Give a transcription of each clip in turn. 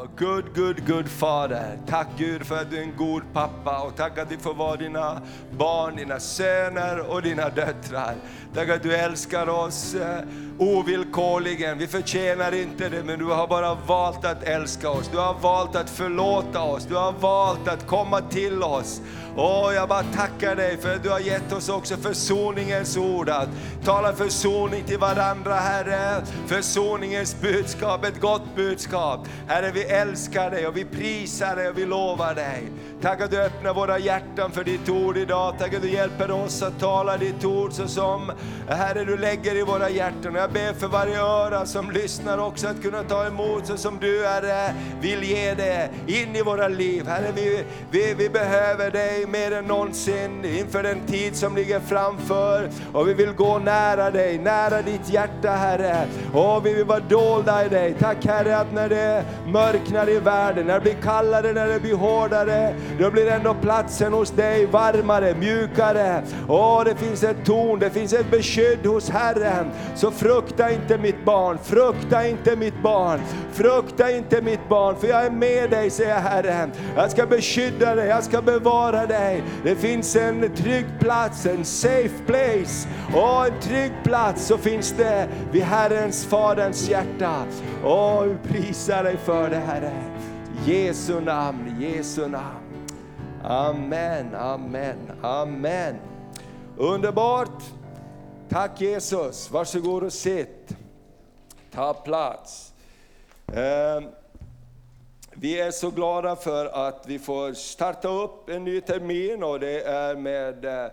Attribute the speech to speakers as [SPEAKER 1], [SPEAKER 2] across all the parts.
[SPEAKER 1] Wow, good, good, good Fader. Tack Gud för att du är en god pappa och tack att vi får vara dina barn, dina söner och dina döttrar. Tack att du älskar oss eh, ovillkorligen. Vi förtjänar inte det, men du har bara valt att älska oss. Du har valt att förlåta oss. Du har valt att komma till oss. Åh, jag bara tackar dig för att du har gett oss också försoningens ord. Att tala försoning till varandra, Herre. Försoningens budskap, ett gott budskap. Herre, vi älskar dig och vi prisar dig och vi lovar dig. Tack att du öppnar våra hjärtan för ditt ord idag. Tack att du hjälper oss att tala ditt ord så som eh, Herre du lägger i våra hjärtan. Och jag ber för varje öra som lyssnar också att kunna ta emot så som du Herre vill ge det in i våra liv. Herre vi, vi, vi behöver dig mer än någonsin inför den tid som ligger framför. Och vi vill gå nära dig, nära ditt hjärta Herre. Och vi vill vara dolda i dig. Tack Herre att när det mörknar i världen, när det blir kallare, när det blir hårdare, då blir ändå platsen hos dig varmare, mjukare. Åh, det finns ett torn, det finns ett beskydd hos Herren. Så frukta inte mitt barn, frukta inte mitt barn, frukta inte mitt barn, för jag är med dig, säger Herren. Jag ska beskydda dig, jag ska bevara dig. Det finns en trygg plats, en safe place. Åh, en trygg plats så finns det vid Herrens, Faderns hjärta. Åh, vi prisar dig för det Herre. Jesu namn, Jesu namn. Amen, amen, amen. Underbart! Tack Jesus, varsågod och sitt. Ta plats. Ehm, vi är så glada för att vi får starta upp en ny termin och det är med eh,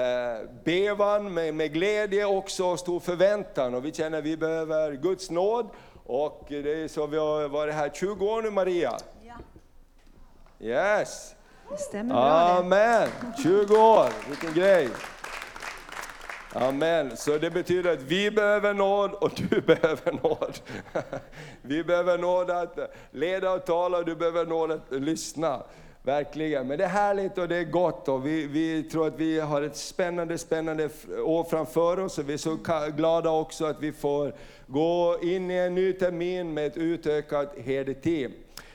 [SPEAKER 1] eh, bevan, med, med glädje också och stor förväntan. Och vi känner att vi behöver Guds nåd. Och det är så vi har varit här 20 år nu Maria.
[SPEAKER 2] Ja,
[SPEAKER 1] Yes!
[SPEAKER 2] det stämmer bra det.
[SPEAKER 1] Amen! 20 år, vilken grej! Amen. Så det betyder att vi behöver nåd och du behöver nåd. Vi behöver nåd att leda och tala och du behöver nåd att lyssna. Verkligen. Men det är härligt och det är gott och vi, vi tror att vi har ett spännande, spännande år framför oss och vi är så glada också att vi får gå in i en ny termin med ett utökat herdeteam.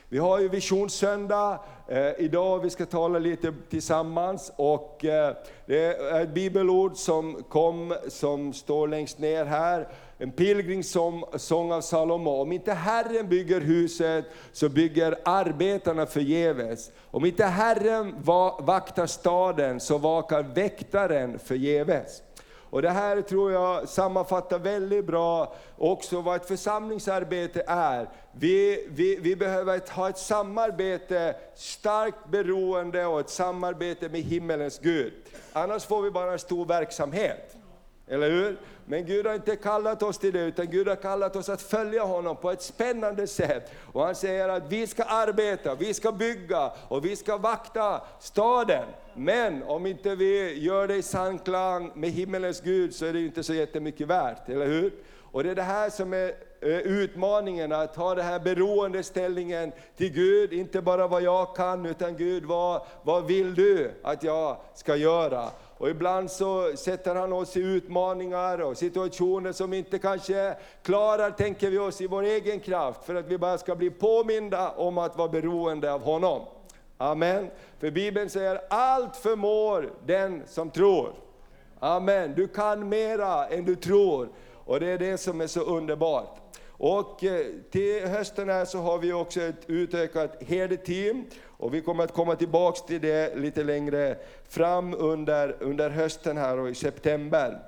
[SPEAKER 1] Vi har ju visionssöndag eh, idag, vi ska tala lite tillsammans och eh, det är ett bibelord som kom, som står längst ner här. En pilgrimssång av Salomo. Om inte Herren bygger huset så bygger arbetarna förgäves. Om inte Herren vaktar staden så vakar väktaren förgäves. Och det här tror jag sammanfattar väldigt bra också vad ett församlingsarbete är. Vi, vi, vi behöver ett, ha ett samarbete, starkt beroende och ett samarbete med himmelens Gud. Annars får vi bara en stor verksamhet. Eller hur? Men Gud har inte kallat oss till det, utan Gud har kallat oss att följa honom på ett spännande sätt. Och han säger att vi ska arbeta, vi ska bygga och vi ska vakta staden. Men om inte vi gör det i samklang med himmelens Gud så är det inte så jättemycket värt, eller hur? Och det är det här som är eh, utmaningen, att ha den här beroendeställningen till Gud, inte bara vad jag kan, utan Gud, vad, vad vill du att jag ska göra? Och ibland så sätter han oss i utmaningar och situationer som vi inte kanske klarar, tänker vi oss, i vår egen kraft, för att vi bara ska bli påminda om att vara beroende av honom. Amen. För Bibeln säger, allt förmår den som tror. Amen. Du kan mera än du tror. Och det är det som är så underbart. Och eh, till hösten här så har vi också ett utökat herdeteam. Och vi kommer att komma tillbaks till det lite längre fram under, under hösten här och i september.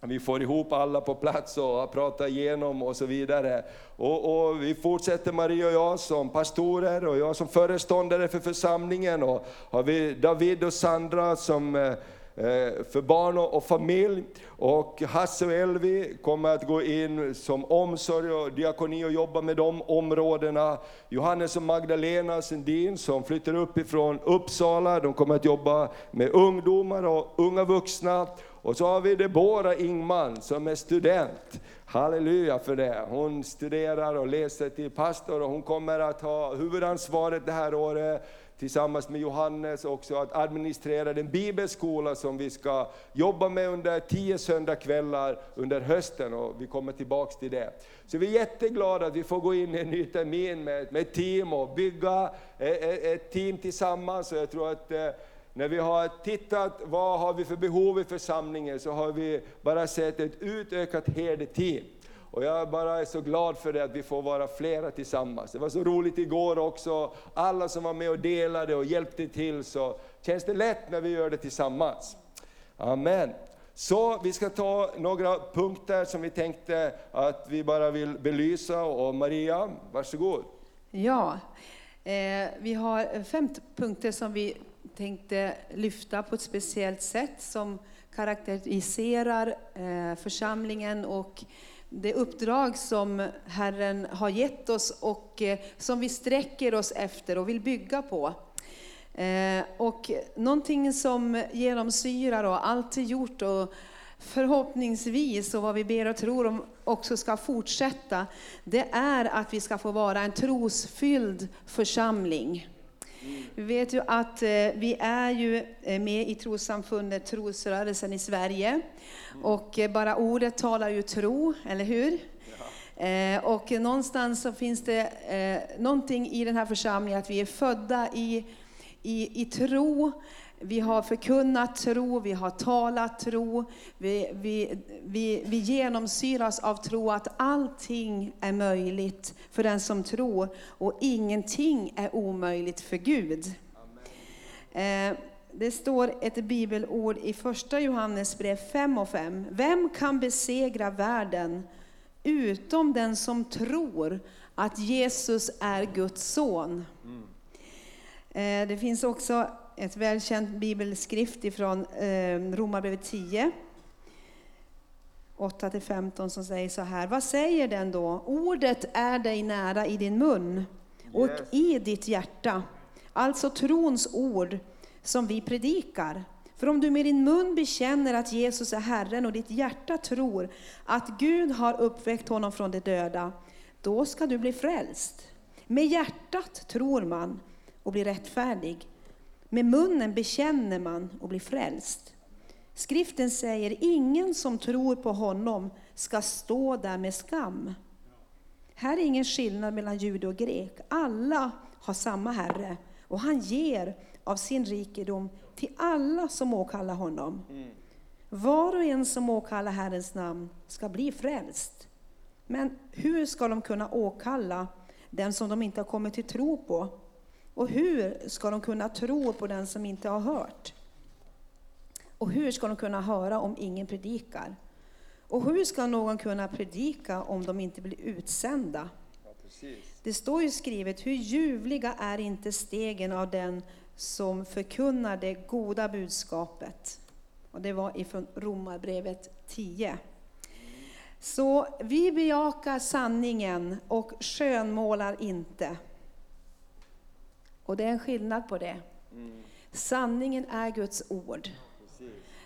[SPEAKER 1] Vi får ihop alla på plats och pratar igenom och så vidare. Och, och, vi fortsätter Maria och jag som pastorer och jag som föreståndare för församlingen. Och har vi David och Sandra som eh, Eh, för barn och familj. Och Hasse och Elvi kommer att gå in som omsorg och diakoni och jobba med de områdena. Johannes och Magdalena Sundin som flyttar uppifrån Uppsala, de kommer att jobba med ungdomar och unga vuxna. Och så har vi Debora Ingman som är student. Halleluja för det. Hon studerar och läser till pastor och hon kommer att ha huvudansvaret det här året tillsammans med Johannes också att administrera den bibelskola som vi ska jobba med under tio söndagskvällar under hösten och vi kommer tillbaks till det. Så vi är jätteglada att vi får gå in i en ny termin med, med ett team och bygga eh, eh, ett, team tillsammans. Och jag tror att eh, när vi har tittat vad har vi för behov i församlingen så har vi bara sett ett utökat herdeteam. Och jag bara är så glad för det att vi får vara flera tillsammans. Det var så roligt igår också, alla som var med och delade och hjälpte till, så känns det lätt när vi gör det tillsammans. Amen. Så vi ska ta några punkter som vi tänkte att vi bara vill belysa. Och Maria, varsågod.
[SPEAKER 2] Ja, eh, vi har fem punkter som vi tänkte lyfta på ett speciellt sätt som karaktäriserar eh, församlingen och det uppdrag som Herren har gett oss och eh, som vi sträcker oss efter och vill bygga på. Eh, och någonting som genomsyrar och alltid gjort och förhoppningsvis och vad vi ber och tror om också ska fortsätta, det är att vi ska få vara en trosfylld församling. Vi vet ju att eh, vi är ju med i trossamfundet Trosrörelsen i Sverige. Och eh, bara ordet talar ju tro, eller hur? Eh, och någonstans så finns det eh, någonting i den här församlingen att vi är födda i, i, i tro. Vi har förkunnat tro, vi har talat tro, vi, vi, vi, vi genomsyras av tro att allting är möjligt för den som tror och ingenting är omöjligt för Gud. Eh, det står ett bibelord i första Johannes brev 5 och 5. Vem kan besegra världen utom den som tror att Jesus är Guds son? Mm. Det finns också ett välkänt bibelskrift ifrån eh, Romarbrevet 10. 8-15 som säger så här. Vad säger den då? Ordet är dig nära i din mun och yes. i ditt hjärta. Alltså trons ord som vi predikar. För om du med din mun bekänner att Jesus är Herren och ditt hjärta tror att Gud har uppväckt honom från de döda, då ska du bli frälst. Med hjärtat tror man och blir rättfärdig. Med munnen bekänner man och blir frälst. Skriften säger, ingen som tror på honom ska stå där med skam. Här är ingen skillnad mellan jude och grek. Alla har samma Herre och han ger av sin rikedom till alla som åkallar honom. Var och en som åkallar Herrens namn ska bli frälst. Men hur ska de kunna åkalla den som de inte har kommit till tro på? Och hur ska de kunna tro på den som inte har hört? Och hur ska de kunna höra om ingen predikar? Och hur ska någon kunna predika om de inte blir utsända? Ja, det står ju skrivet, hur ljuvliga är inte stegen av den som förkunnar det goda budskapet. Och det var ifrån Romarbrevet 10. Så vi bejakar sanningen och skönmålar inte. Och det är en skillnad på det. Sanningen är Guds ord.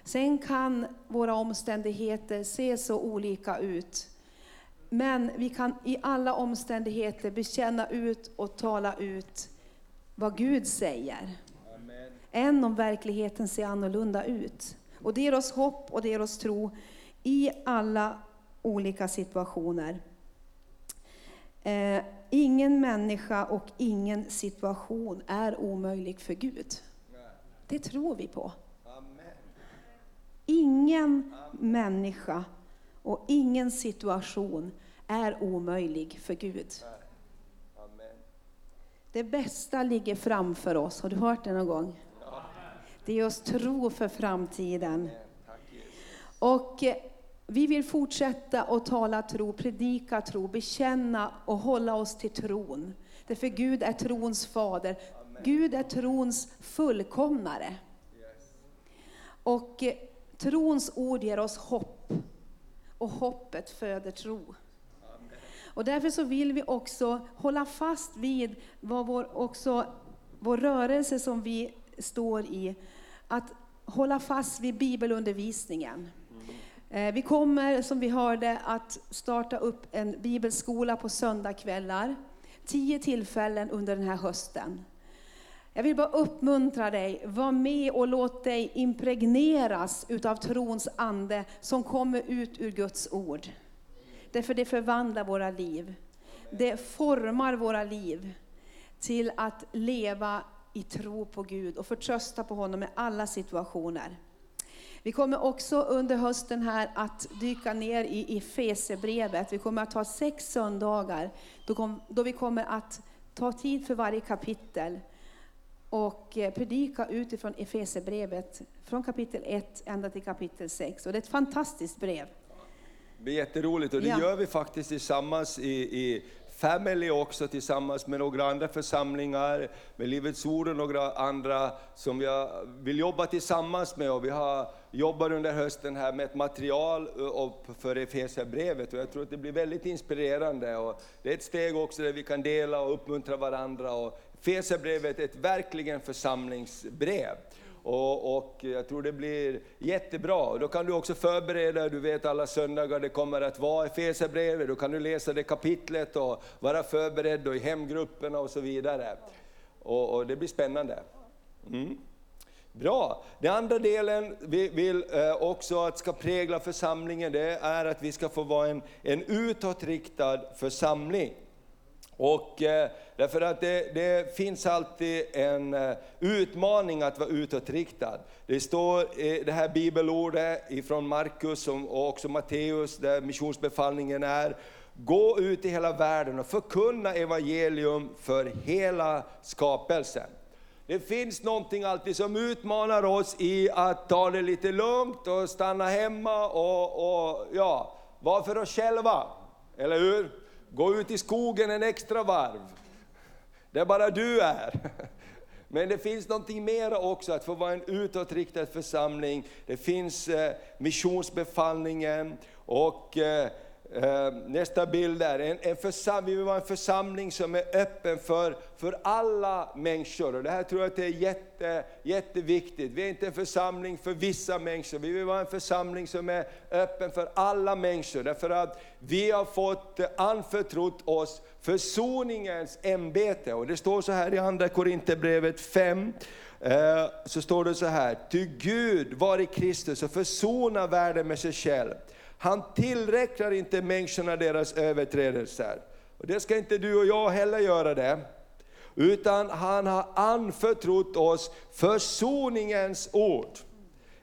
[SPEAKER 2] Sen kan våra omständigheter se så olika ut. Men vi kan i alla omständigheter bekänna ut och tala ut vad Gud säger. Amen. Än om verkligheten ser annorlunda ut. Och det ger oss hopp och det ger oss tro i alla olika situationer. Eh, ingen människa och ingen situation är omöjlig för Gud. Det tror vi på. Ingen människa och ingen situation är omöjlig för Gud. Det bästa ligger framför oss. Har du hört det någon gång? Det ger oss tro för framtiden. Och eh, vi vill fortsätta att tala tro, predika tro, bekänna och hålla oss till tron. Därför Gud är trons fader. Gud är trons fullkomnare. Och eh, trons ord ger oss hopp. Och hoppet föder tro. Och därför så vill vi också hålla fast vid vad vår, också, vår rörelse som vi står i, att hålla fast vid bibelundervisningen. Eh, vi kommer, som vi hörde, att starta upp en bibelskola på söndagkvällar, Tio tillfällen under den här hösten. Jag vill bara uppmuntra dig, var med och låt dig impregneras utav trons ande som kommer ut ur Guds ord. Därför det förvandlar våra liv. Det formar våra liv till att leva i tro på Gud och förtrösta på honom i alla situationer. Vi kommer också under hösten här att dyka ner i Efesebrevet. Vi kommer att ha sex söndagar då, vi kommer att ta tid för varje kapitel och eh, predika utifrån Efesebrevet från kapitel 1 ända till kapitel 6. Och det är ett fantastiskt brev.
[SPEAKER 1] Det blir jätteroligt och det ja. gör vi faktiskt tillsammans i, i Family också tillsammans med några andra församlingar, med Livets Ord och några andra som jag vill jobba tillsammans med. Och vi har jobbat under hösten här med ett material eh, för Efesierbrevet och jag tror att det blir väldigt inspirerande. Och det är ett steg också där vi kan dela och uppmuntra varandra. Och Efesierbrevet är ett verkligen församlingsbrev. Och, och, jag tror det blir jättebra. Då kan du också förbereda, du vet alla söndagar det kommer att vara Efesierbrevet, då kan du läsa det kapitlet och vara förberedd och i hemgrupperna och så vidare. Och, och det blir spännande. Mm. Bra! Den andra delen vi vill eh, också att ska prägla församlingen, det är att vi ska få vara en, en utåtriktad församling. Och eh, därför att det, det, finns alltid en eh, utmaning att vara utåtriktad. Det står i det här bibelordet ifrån Markus och också Matteus, där missionsbefallningen är, gå ut i hela världen och förkunna evangelium för hela skapelsen. Det finns någonting alltid som utmanar oss i att ta det lite lugnt och stanna hemma och, och ja, vara för oss själva. Eller hur? Gå ut i skogen en extra varv. Där bara du är. Men det finns någonting mer också, att få vara en utåtriktad församling. Det finns eh, missionsbefallningen och eh, Ehm, nästa bild där, en, en vi vill vara en församling som är öppen för, för alla människor. Och det här tror jag att det är jätte, jätteviktigt. Vi är inte en församling för vissa människor, vi vill vara en församling som är öppen för alla människor. Därför att vi har fått anförtrott oss försoningens ämbete. Och det står så här i Andra Korinthierbrevet 5, ehm, så står det så här, ty Gud var i Kristus och försona världen med sig själv han tillräknar inte människorna deras överträdelser. Och det ska inte du och jag heller göra det. Utan han har anförtrott oss försoningens ord.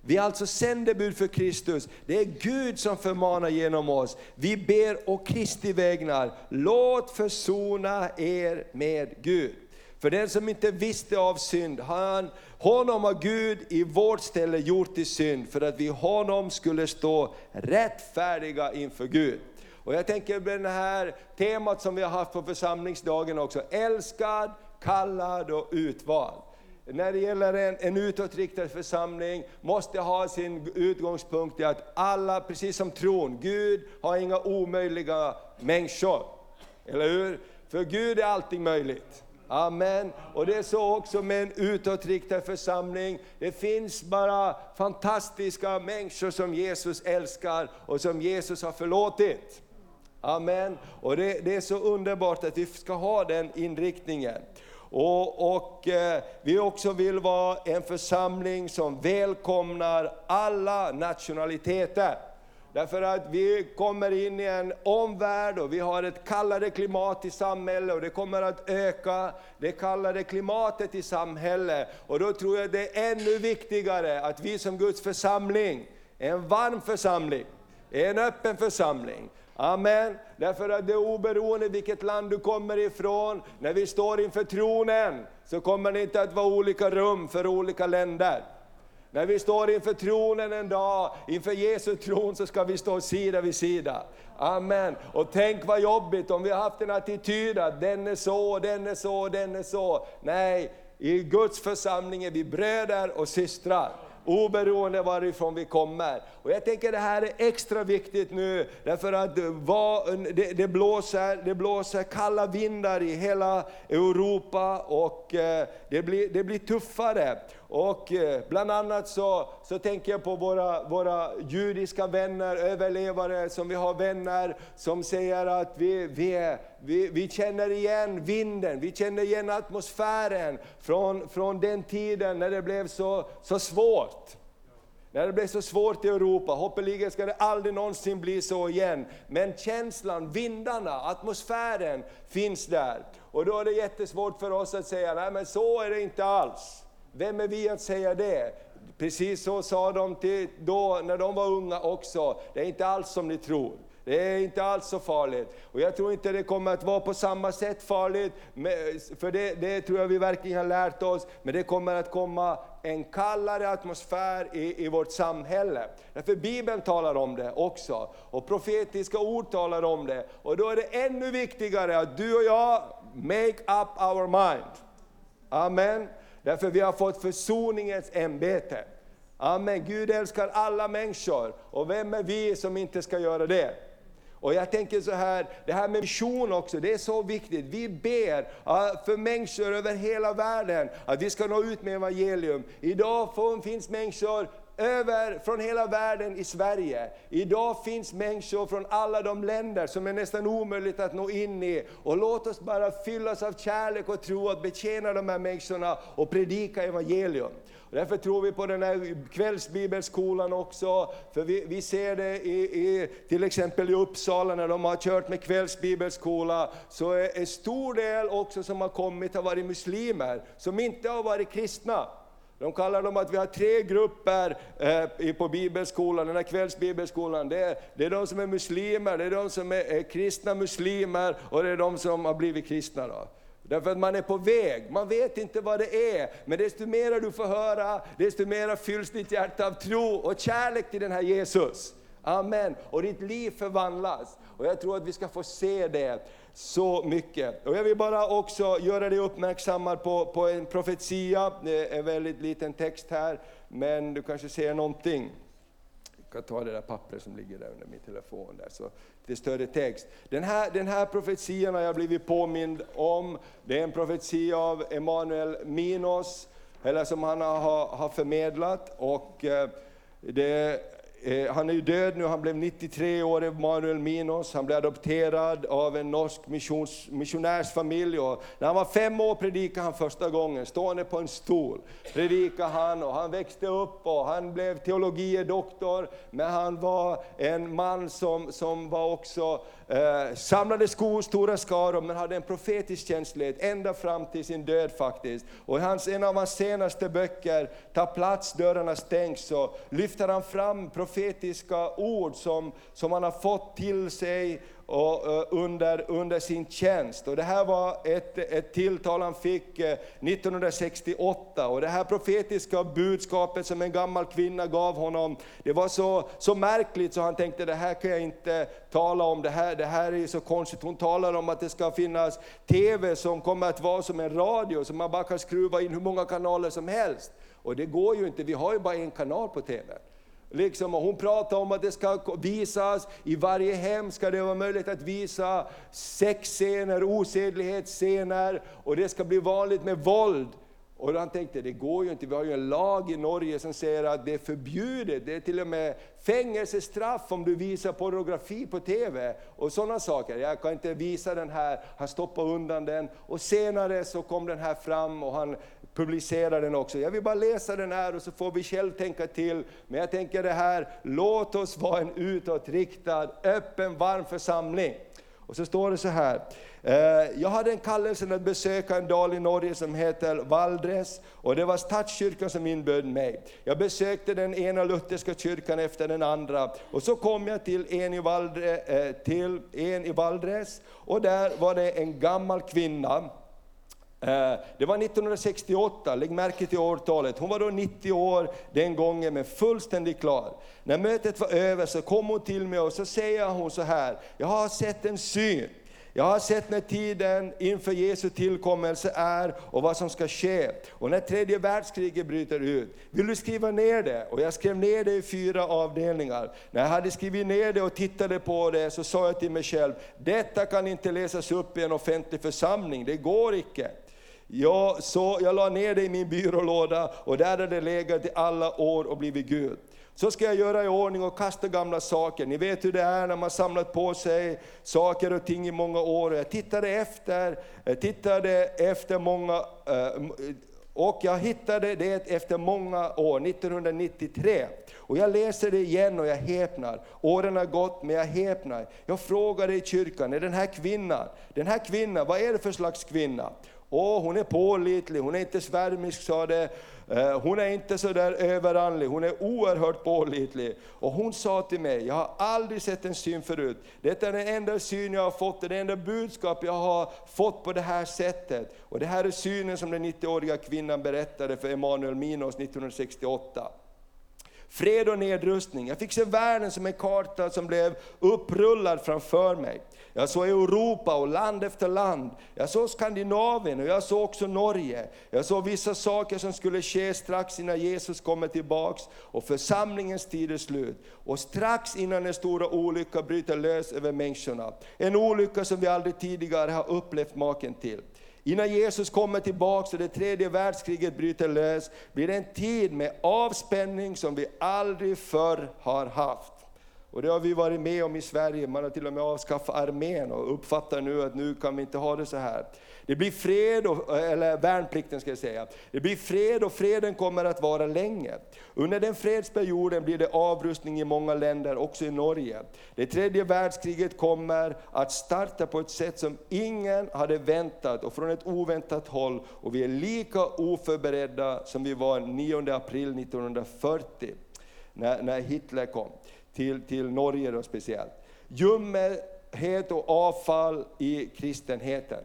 [SPEAKER 1] Vi är alltså sändebud för Kristus. Det är Gud som förmanar genom oss. Vi ber å Kristi vägnar, låt försona er med Gud. För den som inte visste av synd, han, honom har Gud i vårt ställe gjort till synd, för att vi honom skulle stå rättfärdiga inför Gud. Och jag tänker på det här temat som vi har haft på församlingsdagen också, älskad, kallad och utvald. När det gäller en, en utåtriktad församling måste ha sin utgångspunkt i att alla, precis som tron, Gud har inga omöjliga människor. Eller hur? För Gud är allting möjligt. Amen. Och det är så också med en utåtriktad församling. Det finns bara fantastiska människor som Jesus älskar och som Jesus har förlåtit. Amen. Och det, det är så underbart att vi ska ha den inriktningen. Och, och eh, vi också vill vara en församling som välkomnar alla nationaliteter. Därför att vi kommer in i en omvärld och vi har ett kallare klimat i samhället och det kommer att öka, det kallare klimatet i samhället. Och då tror jag det är ännu viktigare att vi som Guds församling är en varm församling, är en öppen församling. Amen. Därför att det är oberoende vilket land du kommer ifrån, när vi står inför tronen så kommer det inte att vara olika rum för olika länder. När vi står inför tronen en dag, inför Jesu tron, så ska vi stå sida vid sida. Amen. Och tänk vad jobbigt om vi har haft en attityd att den är så, den är så, den är så. Nej, i Guds församling är vi bröder och systrar oberoende varifrån vi kommer. Och jag tänker det här är extra viktigt nu, därför att det, det, blåser, det blåser kalla vindar i hela Europa och eh, det blir, det blir tuffare. Och eh, bland annat så, så tänker jag på våra, våra judiska vänner, överlevare, som vi har vänner som säger att vi, vi, är, vi, vi känner igen vinden, vi känner igen atmosfären från, från den tiden när det blev så, så svårt. När det blev så svårt i Europa, hoppeligen ska det aldrig någonsin bli så igen. Men känslan, vindarna, atmosfären finns där. Och då är det jättesvårt för oss att säga, nej men så är det inte alls. Vem är vi att säga det? Precis så sa de till då när de var unga också, det är inte alls som ni tror. Det är inte alls så farligt. Och jag tror inte det kommer att vara på samma sätt farligt, för det, det tror jag vi verkligen har lärt oss, men det kommer att komma en kallare atmosfär i, i vårt samhälle. Därför Bibeln talar om det också, och profetiska ord talar om det. Och då är det ännu viktigare att du och jag make up our mind. Amen. Därför vi har fått försoningens ämbete. Amen. Gud älskar alla människor, och vem är vi som inte ska göra det? Och jag tänker så här, det här med mission också, det är så viktigt. Vi ber för människor över hela världen att vi ska nå ut med evangelium. Idag finns människor över från hela världen i Sverige. Idag finns människor från alla de länder som är nästan omöjligt att nå in i. Och låt oss bara fyllas av kärlek och tro att betjäna de här människorna och predika evangelium. Därför tror vi på den här kvällsbibelskolan också, för vi, vi ser det i, i, till exempel i Uppsala när de har kört med kvällsbibelskola, så är en stor del också som har kommit har varit muslimer, som inte har varit kristna. De kallar dem att vi har tre grupper eh, på bibelskolan, den här kvällsbibelskolan. Det är, det är de som är muslimer, det är de som är, är kristna muslimer och det är de som har blivit kristna. Då. Därför att man är på väg, man vet inte vad det är. Men desto mer du får höra, desto mer fylls ditt hjärta av tro och kärlek till den här Jesus. Amen. Och ditt liv förvandlas. Och jag tror att vi ska få se det så mycket. Och jag vill bara också göra dig uppmärksammad på, på en profetia, det är en väldigt liten text här, men du kanske ser någonting. Jag kan ta det där pappret som ligger där under min telefon. Där, så lite större text. Den här, den här profetian har jag blivit påmind om. Det är en profetia av Emanuel Minos, eller som han har, har förmedlat. Och eh, det Eh, han är ju död nu, han blev 93 år, Emanuel Minos. Han blev adopterad av en norsk missions, missionärsfamilj. Och när han var fem år predikade han första gången, stående på en stol. Predikade han och han växte upp och han blev teologie doktor. Men han var en man som, som var också eh, samlade skor, stora skaror, men hade en profetisk känslighet ända fram till sin död faktiskt. Och i hans, en av hans senaste böcker, Ta plats, dörrarna stängs, så lyfter han fram profetiska ord som, som han har fått till sig och, uh, under, under sin tjänst. Och det här var ett, ett tilltal han fick eh, uh, 1968 och det här profetiska budskapet som en gammal kvinna gav honom, det var så, så märkligt så han tänkte det här kan jag inte tala om, det här, det här är så konstigt. Hon talar om att det ska finnas TV som kommer att vara som en radio, som man bara kan skruva in hur många kanaler som helst. Och det går ju inte, vi har ju bara en kanal på TV. Liksom, hon pratar om att det ska visas, i varje hem ska det vara möjligt att visa sexscener, osedlighetsscener, och det ska bli vanligt med våld. Och han tänkte, det går ju inte, vi har ju en lag i Norge som säger att det är förbjudet, det är till och med fängelsestraff om du visar pornografi på TV, och sådana saker. Jag kan inte visa den här, han stoppade undan den, och senare så kom den här fram och han publicera den också. Jag vill bara läsa den här och så får vi själv tänka till. Men jag tänker det här, låt oss vara en utåtriktad, öppen, varm församling. Och så står det så här. Eh, jag hade en kallelse att besöka en dal i Norge som heter Valdres, och det var Stadskyrkan som inbjöd mig. Jag besökte den ena lutherska kyrkan efter den andra, och så kom jag till en i, Valdre, eh, till en i Valdres, och där var det en gammal kvinna, Eh, det var 1968, lägg märke till årtalet. Hon var då 90 år den gången, men fullständigt klar. När mötet var över så kom hon till mig och så säger hon så här, jag har sett en syn. Jag har sett när tiden inför Jesu tillkommelse är och vad som ska ske. Och när tredje världskriget bryter ut. Vill du skriva ner det? Och jag skrev ner det i fyra avdelningar. När jag hade skrivit ner det och tittade på det så sa jag till mig själv, detta kan inte läsas upp i en offentlig församling, det går icke. Jag, så jag la ner det i min byrålåda och där hade det legat i alla år och blivit Gud. Så ska jag göra i ordning och kasta gamla saker. Ni vet hur det är när man samlat på sig saker och ting i många år. Jag tittade efter, jag tittade efter många, eh, och jag hittade det efter många år, 1993. Och jag läser det igen och jag häpnar. Åren har gått men jag häpnar. Jag frågade i kyrkan, är den här kvinnan, den här kvinnan, vad är det för slags kvinna? Åh, hon är pålitlig, hon är inte svärmisk sa det. Eh, hon är inte så där överandlig, hon är oerhört pålitlig. Och hon sa till mig, jag har aldrig sett en syn förut. Detta är den enda syn jag har fått, det enda budskap jag har fått på det här sättet. Och det här är synen som den 90-åriga kvinnan berättade för Emanuel Minos 1968 fred och nedrustning. Jag fick se världen som en karta som blev upprullad framför mig. Jag såg Europa och land efter land. Jag såg Skandinavien och jag såg också Norge. Jag såg vissa saker som skulle ske strax innan Jesus kommer tillbaks och församlingens tid är slut. Och strax innan den stora olyckan bryter lös över människorna. En olycka som vi aldrig tidigare har upplevt maken till. Innan Jesus kommer tillbaks och det tredje världskriget bryter lös, blir det en tid med avspänning som vi aldrig förr har haft. Och det har vi varit med om i Sverige, man har till och med avskaffat armén och uppfattar nu att nu kan vi inte ha det så här. Det blir fred, och, eller värnplikten ska jag säga. Det blir fred och freden kommer att vara länge. Under den fredsperioden blir det avrustning i många länder, också i Norge. Det tredje världskriget kommer att starta på ett sätt som ingen hade väntat och från ett oväntat håll. Och vi är lika oförberedda som vi var 9 april 1940, när, när Hitler kom till, till Norge då speciellt. Ljumhet och avfall i kristenheten.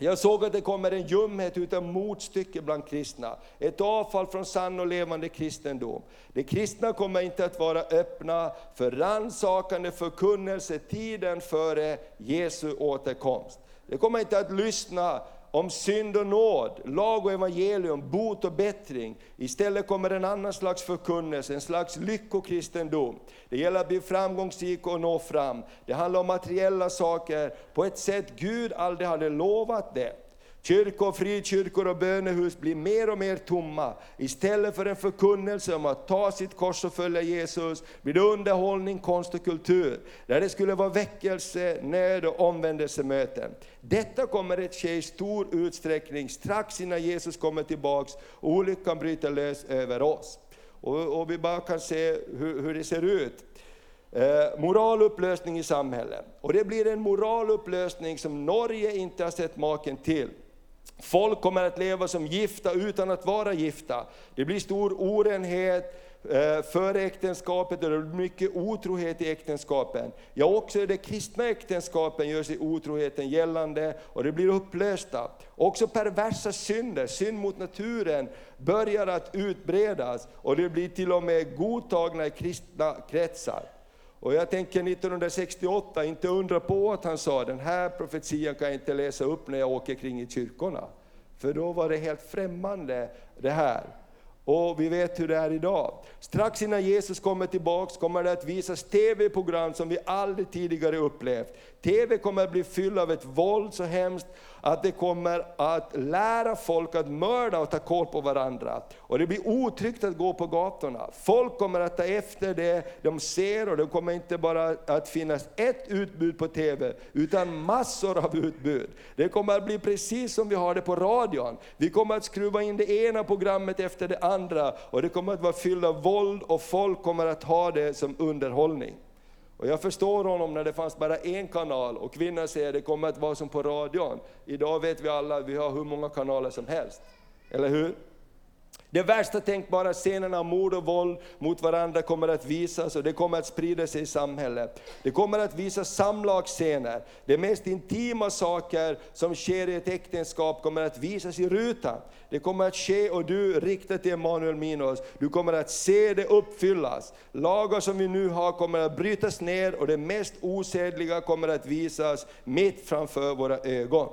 [SPEAKER 1] Jag såg att det kommer en ljumhet utan motstycke bland kristna. Ett avfall från sann och levande kristendom. De kristna kommer inte att vara öppna för rannsakande förkunnelse tiden före Jesu återkomst. De kommer inte att lyssna om synd och nåd, lag och evangelium, bot och bättring. Istället kommer en annan slags förkunnelse, en slags lyckokristendom. Det gäller att bli framgångsrik och nå fram. Det handlar om materiella saker på ett sätt Gud aldrig hade lovat det. Kyrkor, frikyrkor och bönehus blir mer och mer tomma. Istället för en förkunnelse om att ta sitt kors och följa Jesus, blir det underhållning, konst och kultur. Där det skulle vara väckelse, nöd och omvändelsemöten. Detta kommer att ske i stor utsträckning strax innan Jesus kommer tillbaks och olyckan bryter lös över oss. Och, och vi bara kan se hur, hur det ser ut. Eh, moralupplösning i samhället. Och det blir en moralupplösning som Norge inte har sett maken till. Folk kommer att leva som gifta utan att vara gifta. Det blir stor orenhet eh, före äktenskapet och det blir mycket otrohet i äktenskapen. Ja, också i de kristna äktenskapen gör sig otroheten gällande och det blir upplösta. Också perversa synder, synd mot naturen, börjar att utbredas och det blir till och med godtagna i kristna kretsar. Och jag tänker 1968, inte undra på att han sa den här profetian kan jag inte läsa upp när jag åker kring i kyrkorna. För då var det helt främmande det här. Och vi vet hur det är idag. Strax innan Jesus kommer tillbaks kommer det att visas TV-program som vi aldrig tidigare upplevt. TV kommer att bli fylld av ett våld så hemskt att det kommer att lära folk att mörda och ta koll på varandra. Och det blir otryggt att gå på gatorna. Folk kommer att ta efter det de ser och det kommer inte bara att finnas ett utbud på TV, utan massor av utbud. Det kommer att bli precis som vi har det på radion. Vi kommer att skruva in det ena programmet efter det andra och det kommer att vara fyllt av våld och folk kommer att ha det som underhållning. Och jag förstår honom när det fanns bara en kanal och kvinnan säger det kommer att vara som på radion. Idag vet vi alla, vi har hur många kanaler som helst. Eller hur? De värsta tänkbara scenerna av mord och våld mot varandra kommer att visas och det kommer att sprida sig i samhället. Det kommer att visas samlagsscener. De mest intima saker som sker i ett äktenskap kommer att visas i rutan. Det kommer att ske och du riktar till Emanuel Minos, du kommer att se det uppfyllas. Lagar som vi nu har kommer att brytas ner och det mest osedliga kommer att visas mitt framför våra ögon.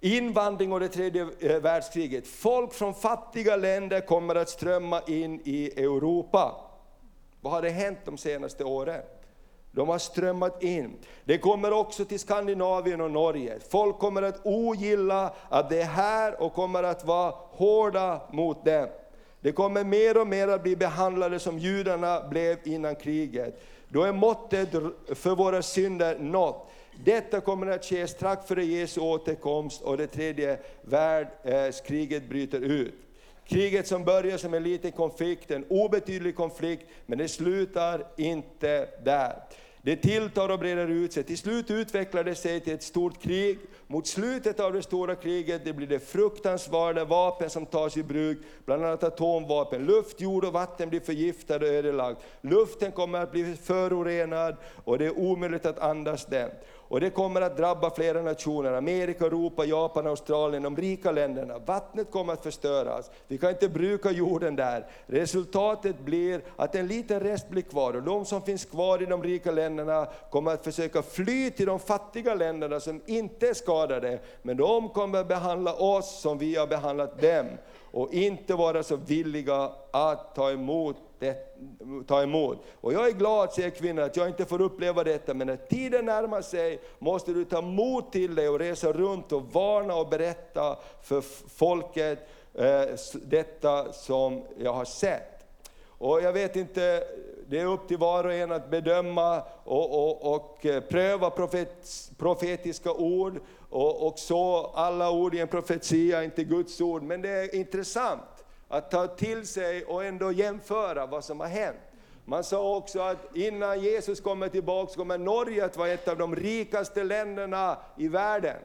[SPEAKER 1] Invandring och det tredje eh, världskriget. Folk från fattiga länder kommer att strömma in i Europa. Vad har det hänt de senaste åren? De har strömmat in. Det kommer också till Skandinavien och Norge. Folk kommer att ogilla att det är här och kommer att vara hårda mot dem. Det kommer mer och mer att bli behandlade som judarna blev innan kriget. Då är måttet för våra synder nått. Detta kommer att ske strax före Jesu återkomst och det tredje världskriget bryter ut. Kriget som börjar som en liten konflikt, en obetydlig konflikt, men det slutar inte där. Det tilltar och breder ut sig. Till slut utvecklar det sig till ett stort krig. Mot slutet av det stora kriget det blir det fruktansvärda vapen som tas i bruk, bland annat atomvapen. Luft, jord och vatten blir förgiftade och ödelagda. Luften kommer att bli förorenad och det är omöjligt att andas den. Och det kommer att drabba flera nationer, Amerika, Europa, Japan, Australien, de rika länderna. Vattnet kommer att förstöras, vi kan inte bruka jorden där. Resultatet blir att en liten rest blir kvar och de som finns kvar i de rika länderna kommer att försöka fly till de fattiga länderna som inte är skadade. Men de kommer att behandla oss som vi har behandlat dem och inte vara så villiga att ta emot det, ta emot. Och jag är glad, säger kvinnan, att jag inte får uppleva detta, men när tiden närmar sig måste du ta mod till dig och resa runt och varna och berätta för folket eh, detta som jag har sett. Och jag vet inte, det är upp till var och en att bedöma och, och, och eh, pröva profet, profetiska ord och, och så alla ord i en profetia, inte Guds ord, men det är intressant att ta till sig och ändå jämföra vad som har hänt. Man sa också att innan Jesus kommer tillbaka kommer Norge att vara ett av de rikaste länderna i världen.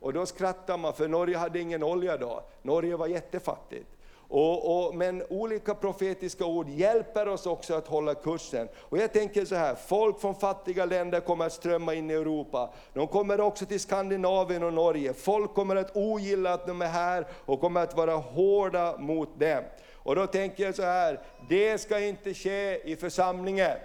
[SPEAKER 1] Och då skrattar man, för Norge hade ingen olja då. Norge var jättefattigt. Och, och, men olika profetiska ord hjälper oss också att hålla kursen. Och jag tänker så här, folk från fattiga länder kommer att strömma in i Europa. De kommer också till Skandinavien och Norge. Folk kommer att ogilla att de är här och kommer att vara hårda mot dem. Och då tänker jag så här, det ska inte ske i församlingen.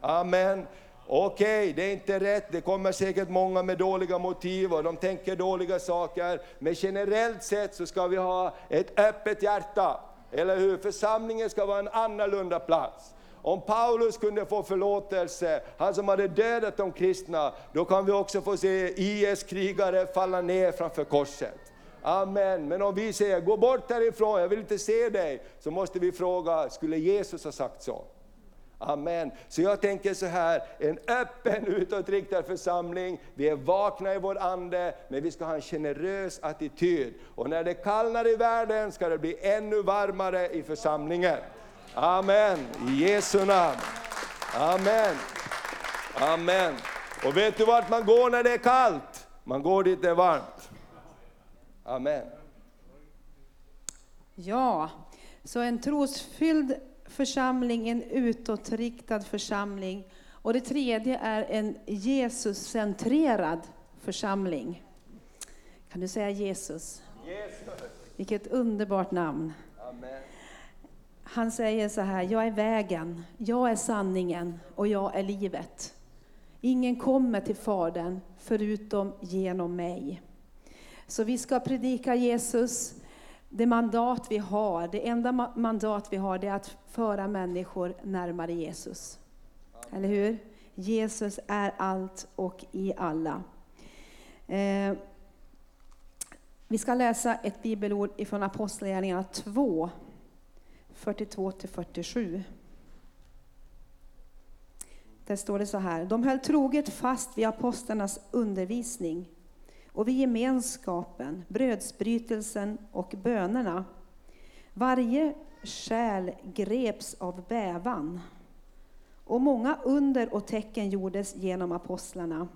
[SPEAKER 1] Amen. Okej, okay, det är inte rätt, det kommer säkert många med dåliga motiv och de tänker dåliga saker. Men generellt sett så ska vi ha ett öppet hjärta, eller hur? Församlingen ska vara en annorlunda plats. Om Paulus kunde få förlåtelse, han som hade dödat de kristna, då kan vi också få se IS-krigare falla ner framför korset. Amen. Men om vi säger, gå bort härifrån, jag vill inte se dig, så måste vi fråga, skulle Jesus ha sagt så? Amen. Så jag tänker så här, en öppen utåtriktad församling, vi är vakna i vår ande, men vi ska ha en generös attityd. Och när det kallnar i världen ska det bli ännu varmare i församlingen. Amen, i Jesu namn. Amen. Amen. Och vet du vart man går när det är kallt? Man går dit det är varmt. Amen.
[SPEAKER 2] Ja, så en trosfylld församling, en utåtriktad församling. Och det tredje är en Jesus-centrerad församling. Kan du säga Jesus? Jesus. Vilket underbart namn. Amen. Han säger så här, jag är vägen, jag är sanningen och jag är livet. Ingen kommer till Fadern förutom genom mig. Så vi ska predika Jesus, det mandat vi har, det enda mandat vi har, det är att föra människor närmare Jesus. Eller hur? Jesus är allt och i alla. Eh, vi ska läsa ett bibelord ifrån Apostlagärningarna 2, 42-47. Där står det så här. De höll troget fast vid apostlarnas undervisning och vid gemenskapen, brödsbrytelsen och bönerna. Varje själ greps av bävan. Och många under och tecken gjordes genom apostlarna.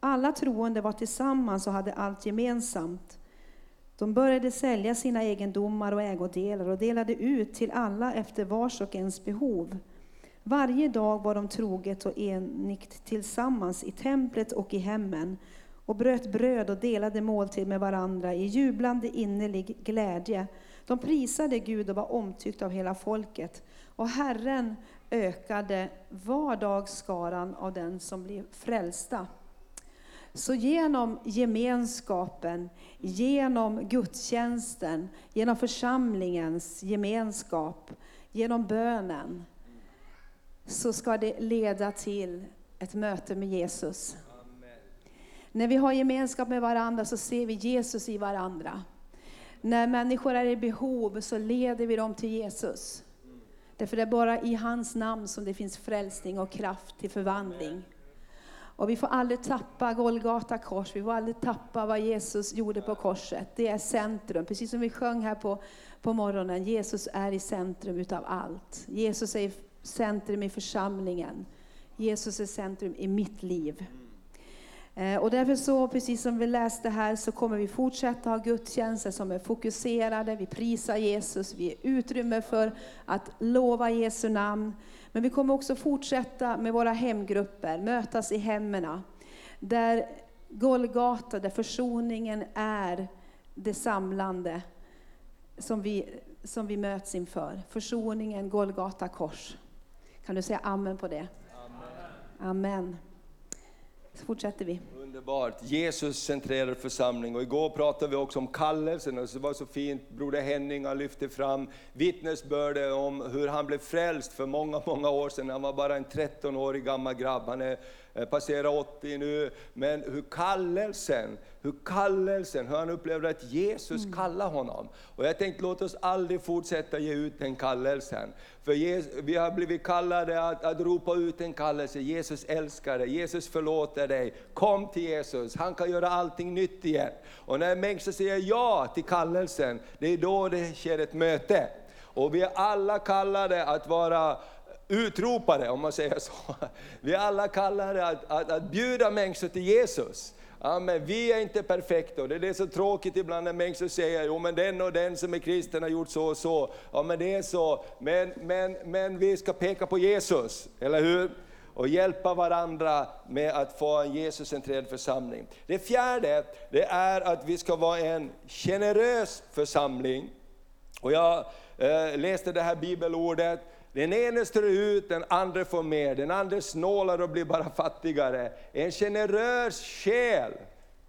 [SPEAKER 2] Alla troende var tillsammans och hade allt gemensamt. De började sälja sina egendomar och ägodelar och delade ut till alla efter vars och ens behov. Varje dag var de troget och enigt tillsammans i templet och i hemmen och bröt bröd och delade måltid med varandra i jublande innerlig glädje. De prisade Gud och var omtyckta av hela folket. Och Herren ökade var dag skaran av den som blev frälsta. Så genom gemenskapen, genom gudstjänsten, genom församlingens gemenskap, genom bönen, så ska det leda till ett möte med Jesus. När vi har gemenskap med varandra så ser vi Jesus i varandra. När människor är i behov så leder vi dem till Jesus. Därför det är bara i hans namn som det finns frälsning och kraft till förvandling. Och vi får aldrig tappa Golgata kors, vi får aldrig tappa vad Jesus gjorde på korset. Det är centrum, precis som vi sjöng här på, på morgonen. Jesus är i centrum utav allt. Jesus är i centrum i församlingen. Jesus är centrum i mitt liv. Eh, och därför så, precis som vi läste här, så kommer vi fortsätta ha gudstjänster som är fokuserade, vi prisar Jesus, vi ger utrymme för att lova Jesu namn. Men vi kommer också fortsätta med våra hemgrupper, mötas i hemmena. Där Golgata, där försoningen är det samlande som vi, som vi möts inför. Försoningen, Golgata kors. Kan du säga amen på det? Amen. amen. Så fortsätter vi.
[SPEAKER 1] Underbart. Jesus centrerar församling. Och igår pratade vi också om kallelsen och det var så fint. Broder Henning har lyft fram vittnesbördet om hur han blev frälst för många, många år sedan. Han var bara en 13-årig gammal grabb. Han är passerar 80 nu, men hur kallelsen, hur kallelsen, hur han upplevde att Jesus mm. kallar honom. Och jag tänkte låt oss aldrig fortsätta ge ut den kallelsen. För vi har blivit kallade att, att ropa ut en kallelse, Jesus älskar dig, Jesus förlåter dig, kom till Jesus, han kan göra allting nytt igen. Och när människor säger ja till kallelsen, det är då det sker ett möte. Och vi är alla kallade att vara utropare, om man säger så. Vi alla alla det att, att, att bjuda människor till Jesus. Ja, men vi är inte perfekta och det är det så tråkigt ibland när människor säger jo men den och den som är kristen har gjort så och så. Ja men det är så, men, men, men vi ska peka på Jesus, eller hur? Och hjälpa varandra med att få en Jesuscentrerad församling. Det fjärde, det är att vi ska vara en generös församling. Och jag eh, läste det här bibelordet, den ene strör ut, den andra får mer, den andra snålar och blir bara fattigare. En generös själ,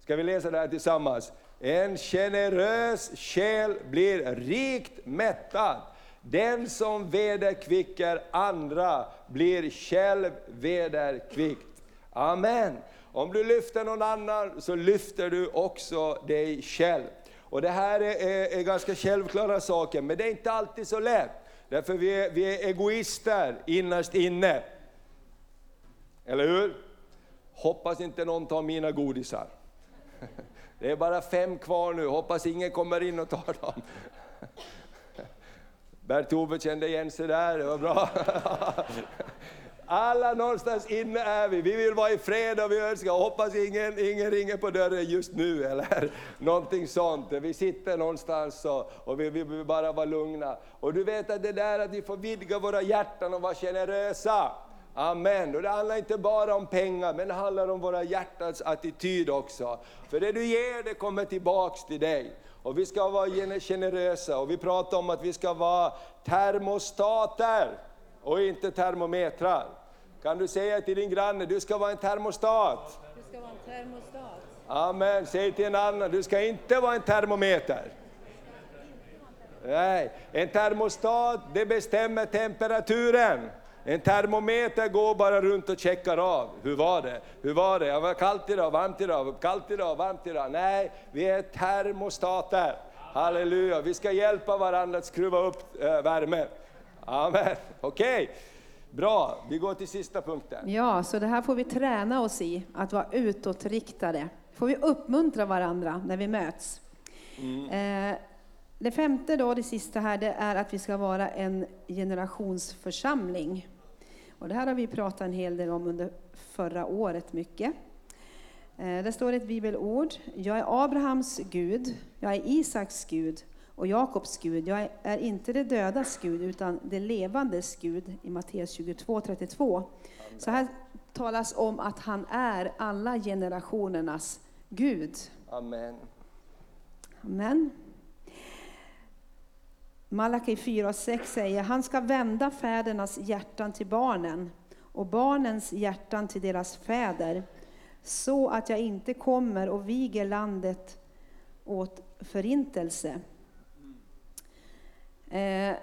[SPEAKER 1] ska vi läsa det här tillsammans? En generös själ blir rikt mättad. Den som vederkvicker andra blir själv vederkvickt. Amen. Om du lyfter någon annan så lyfter du också dig själv. Och det här är, är, är ganska självklara saker, men det är inte alltid så lätt. Därför vi är, vi är egoister innerst inne. Eller hur? Hoppas inte någon tar mina godisar. Det är bara fem kvar nu, hoppas ingen kommer in och tar dem. Bert-Ove kände igen sig där, det var bra. Alla någonstans inne är vi. Vi vill vara i fred och vi önskar, hoppas ingen, ingen ringer på dörren just nu eller någonting sånt. Vi sitter någonstans och, och vi vill bara vara lugna. Och du vet att det där att vi får vidga våra hjärtan och vara generösa. Amen. Och det handlar inte bara om pengar, men det handlar om våra hjärtans attityd också. För det du ger, det kommer tillbaks till dig. Och vi ska vara generösa, och vi pratar om att vi ska vara termostater och inte termometrar. Kan du säga till din granne, du ska vara en termostat.
[SPEAKER 2] Du ska vara en termostat.
[SPEAKER 1] Amen. Säg till en annan, du ska inte vara en termometer. Nej, en termostat det bestämmer temperaturen. En termometer går bara runt och checkar av. Hur var det? Hur var det? Jag var kallt idag, varmt idag, kallt idag, varmt idag. Nej, vi är termostater. Halleluja, vi ska hjälpa varandra att skruva upp äh, värmen. Amen, okej. Okay. Bra, vi går till sista punkten.
[SPEAKER 2] Ja, så det här får vi träna oss i, att vara utåtriktade. får vi uppmuntra varandra när vi möts. Mm. Eh, det femte då, det sista här, det är att vi ska vara en generationsförsamling. Och det här har vi pratat en hel del om under förra året mycket. Eh, det står ett bibelord. Jag är Abrahams Gud, jag är Isaks Gud och Jakobs Gud. Jag är inte det dödas Gud, utan det levandes Gud i Matteus 22, 32. Så här talas om att han är alla generationernas Gud.
[SPEAKER 1] Amen.
[SPEAKER 2] Amen. Malaki 4 och 6 säger, han ska vända fädernas hjärtan till barnen och barnens hjärtan till deras fäder, så att jag inte kommer och viger landet åt förintelse. Eh,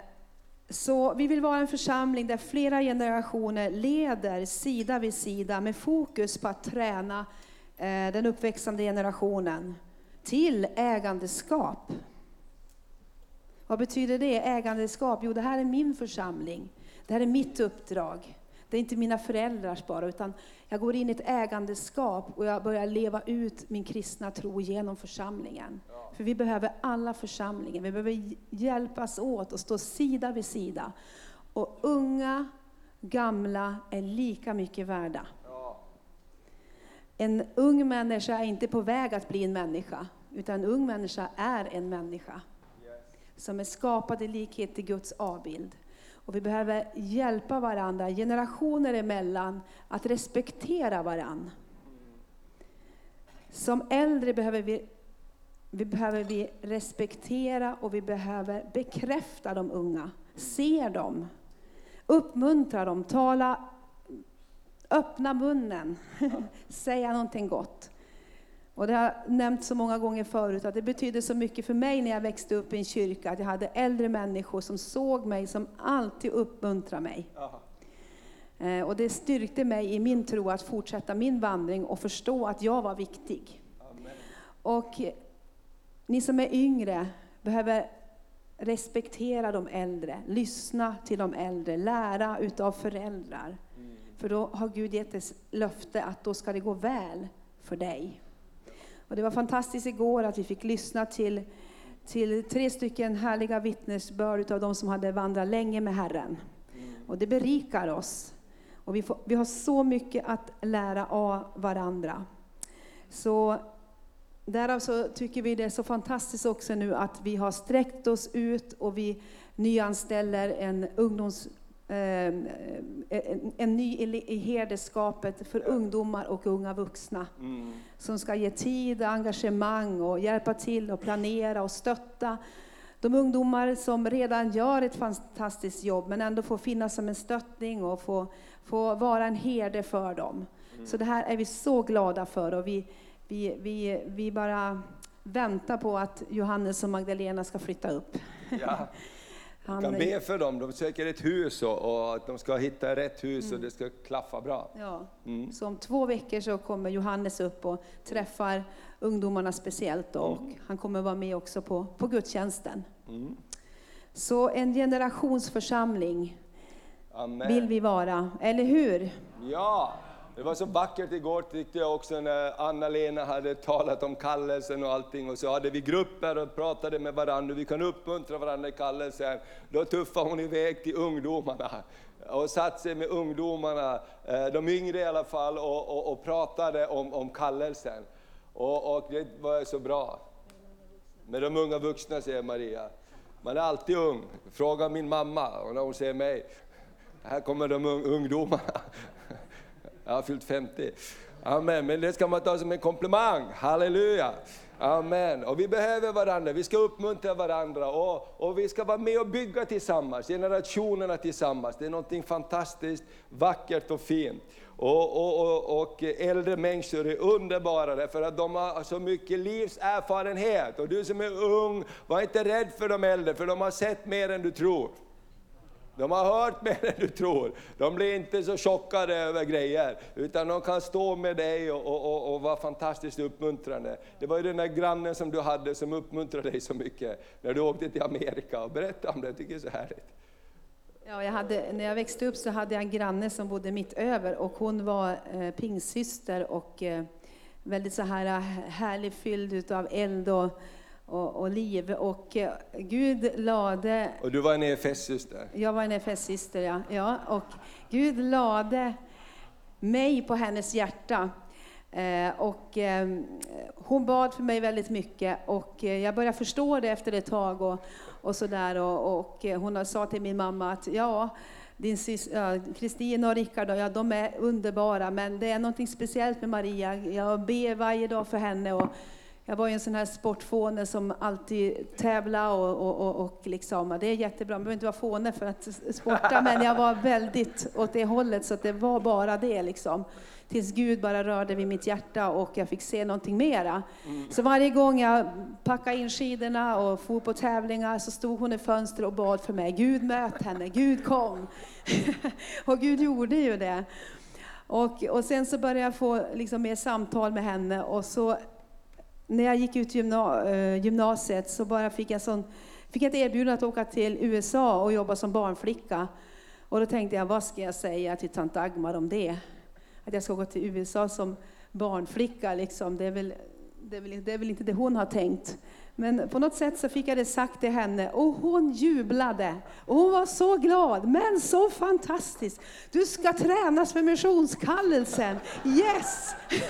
[SPEAKER 2] så vi vill vara en församling där flera generationer leder sida vid sida med fokus på att träna eh, den uppväxande generationen till ägandeskap. Vad betyder det? Ägandeskap? Jo, det här är min församling. Det här är mitt uppdrag. Det är inte mina föräldrars bara, utan jag går in i ett ägandeskap och jag börjar leva ut min kristna tro genom församlingen. För vi behöver alla församlingen. Vi behöver hjälpas åt och stå sida vid sida. Och unga, gamla är lika mycket värda. En ung människa är inte på väg att bli en människa, utan en ung människa är en människa. Som är skapad i likhet till Guds avbild. Och vi behöver hjälpa varandra, generationer emellan, att respektera varandra. Som äldre behöver vi, vi behöver vi respektera och vi behöver bekräfta de unga, se dem, uppmuntra dem, tala, öppna munnen, säga någonting gott. Och det har jag nämnt så många gånger förut att det betydde så mycket för mig när jag växte upp i en kyrka, att jag hade äldre människor som såg mig, som alltid uppmuntrade mig. Eh, och det styrkte mig i min tro att fortsätta min vandring och förstå att jag var viktig. Amen. Och ni som är yngre behöver respektera de äldre, lyssna till de äldre, lära utav föräldrar. Mm. För då har Gud gett ett löfte att då ska det gå väl för dig. Och det var fantastiskt igår att vi fick lyssna till, till tre stycken härliga vittnesbörd av de som hade vandrat länge med Herren. Och det berikar oss. Och vi, får, vi har så mycket att lära av varandra. Så därav så tycker vi det är så fantastiskt också nu att vi har sträckt oss ut och vi nyanställer en ungdoms en, en ny i herdeskapet för ungdomar och unga vuxna. Mm. Som ska ge tid, engagemang och hjälpa till och planera och stötta de ungdomar som redan gör ett fantastiskt jobb men ändå får finnas som en stöttning och få, få vara en herde för dem. Mm. Så det här är vi så glada för och vi, vi, vi, vi bara väntar på att Johannes och Magdalena ska flytta upp.
[SPEAKER 1] Ja. Han kan be för dem, de söker ett hus och, att de ska hitta rätt hus mm. och det ska klaffa bra.
[SPEAKER 2] Ja. Mm. Så om två veckor så kommer Johannes upp och träffar ungdomarna speciellt och mm. han kommer vara med också på, på gudstjänsten. Mm. Så en generationsförsamling Amen. vill vi vara, eller hur?
[SPEAKER 1] Ja! Det var så vackert igår tyckte jag också när Anna-Lena hade talat om kallelsen och allting och så hade vi grupper och pratade med varandra, vi kan uppmuntra varandra i kallelsen. Då tuffade hon iväg till ungdomarna och satt sig med ungdomarna, eh, de yngre i alla fall, och, och, och pratade om, om kallelsen. Och, och, det var så bra. Med de unga vuxna, säger Maria. Man är alltid ung. Fråga min mamma, och när hon ser mig, här kommer de ungdomarna. Jag har fyllt 50. Amen, men det ska man ta som en komplimang. Halleluja! Amen. Och vi behöver varandra, vi ska uppmuntra varandra och, och vi ska vara med och bygga tillsammans, generationerna tillsammans. Det är något fantastiskt vackert och fint. Och, och, och, och, äldre människor är underbara därför att de har så mycket livserfarenhet. Och du som är ung, var inte rädd för de äldre, för de har sett mer än du tror. De har hört mer än du tror. De blir inte så chockade över grejer, utan de kan stå med dig och, och, och, och vara fantastiskt uppmuntrande. Det var ju den där grannen som du hade som uppmuntrade dig så mycket när du åkte till Amerika. Berätta om det, jag tycker det är så härligt.
[SPEAKER 2] Ja, jag hade, när jag växte upp så hade jag en granne som bodde mitt över och hon var eh, pingsyster och eh, väldigt så här eh, härlig, fylld utav eld och och, och liv. Och eh, Gud lade...
[SPEAKER 1] Och du var en EFS-syster?
[SPEAKER 2] Jag var en EFS-syster, ja. ja. Och Gud lade mig på hennes hjärta. Eh, och eh, hon bad för mig väldigt mycket och eh, jag började förstå det efter ett tag och, och sådär. Och, och, eh, hon sa till min mamma att ja, din Kristina ja, och Rickard, ja, de är underbara, men det är något speciellt med Maria. Jag ber varje dag för henne. Och, jag var ju en sån här sportfåne som alltid tävlade och, och, och, och liksom, det är jättebra, man behöver inte vara fåne för att sporta, men jag var väldigt åt det hållet så att det var bara det liksom. Tills Gud bara rörde vid mitt hjärta och jag fick se någonting mera. Mm. Så varje gång jag packade in skidorna och for på tävlingar så stod hon i fönstret och bad för mig. Gud möt henne, Gud kom. och Gud gjorde ju det. Och, och sen så började jag få liksom mer samtal med henne och så när jag gick ut gymna, eh, gymnasiet så bara fick jag, sån, fick jag ett erbjudande att åka till USA och jobba som barnflicka. Och då tänkte jag, vad ska jag säga till tant Dagmar om det? Att jag ska gå till USA som barnflicka, liksom. det, är väl, det, är väl, det är väl inte det hon har tänkt. Men på något sätt så fick jag det sagt till henne och hon jublade. Och hon var så glad, men så fantastisk. Du ska tränas för missionskallelsen. Yes!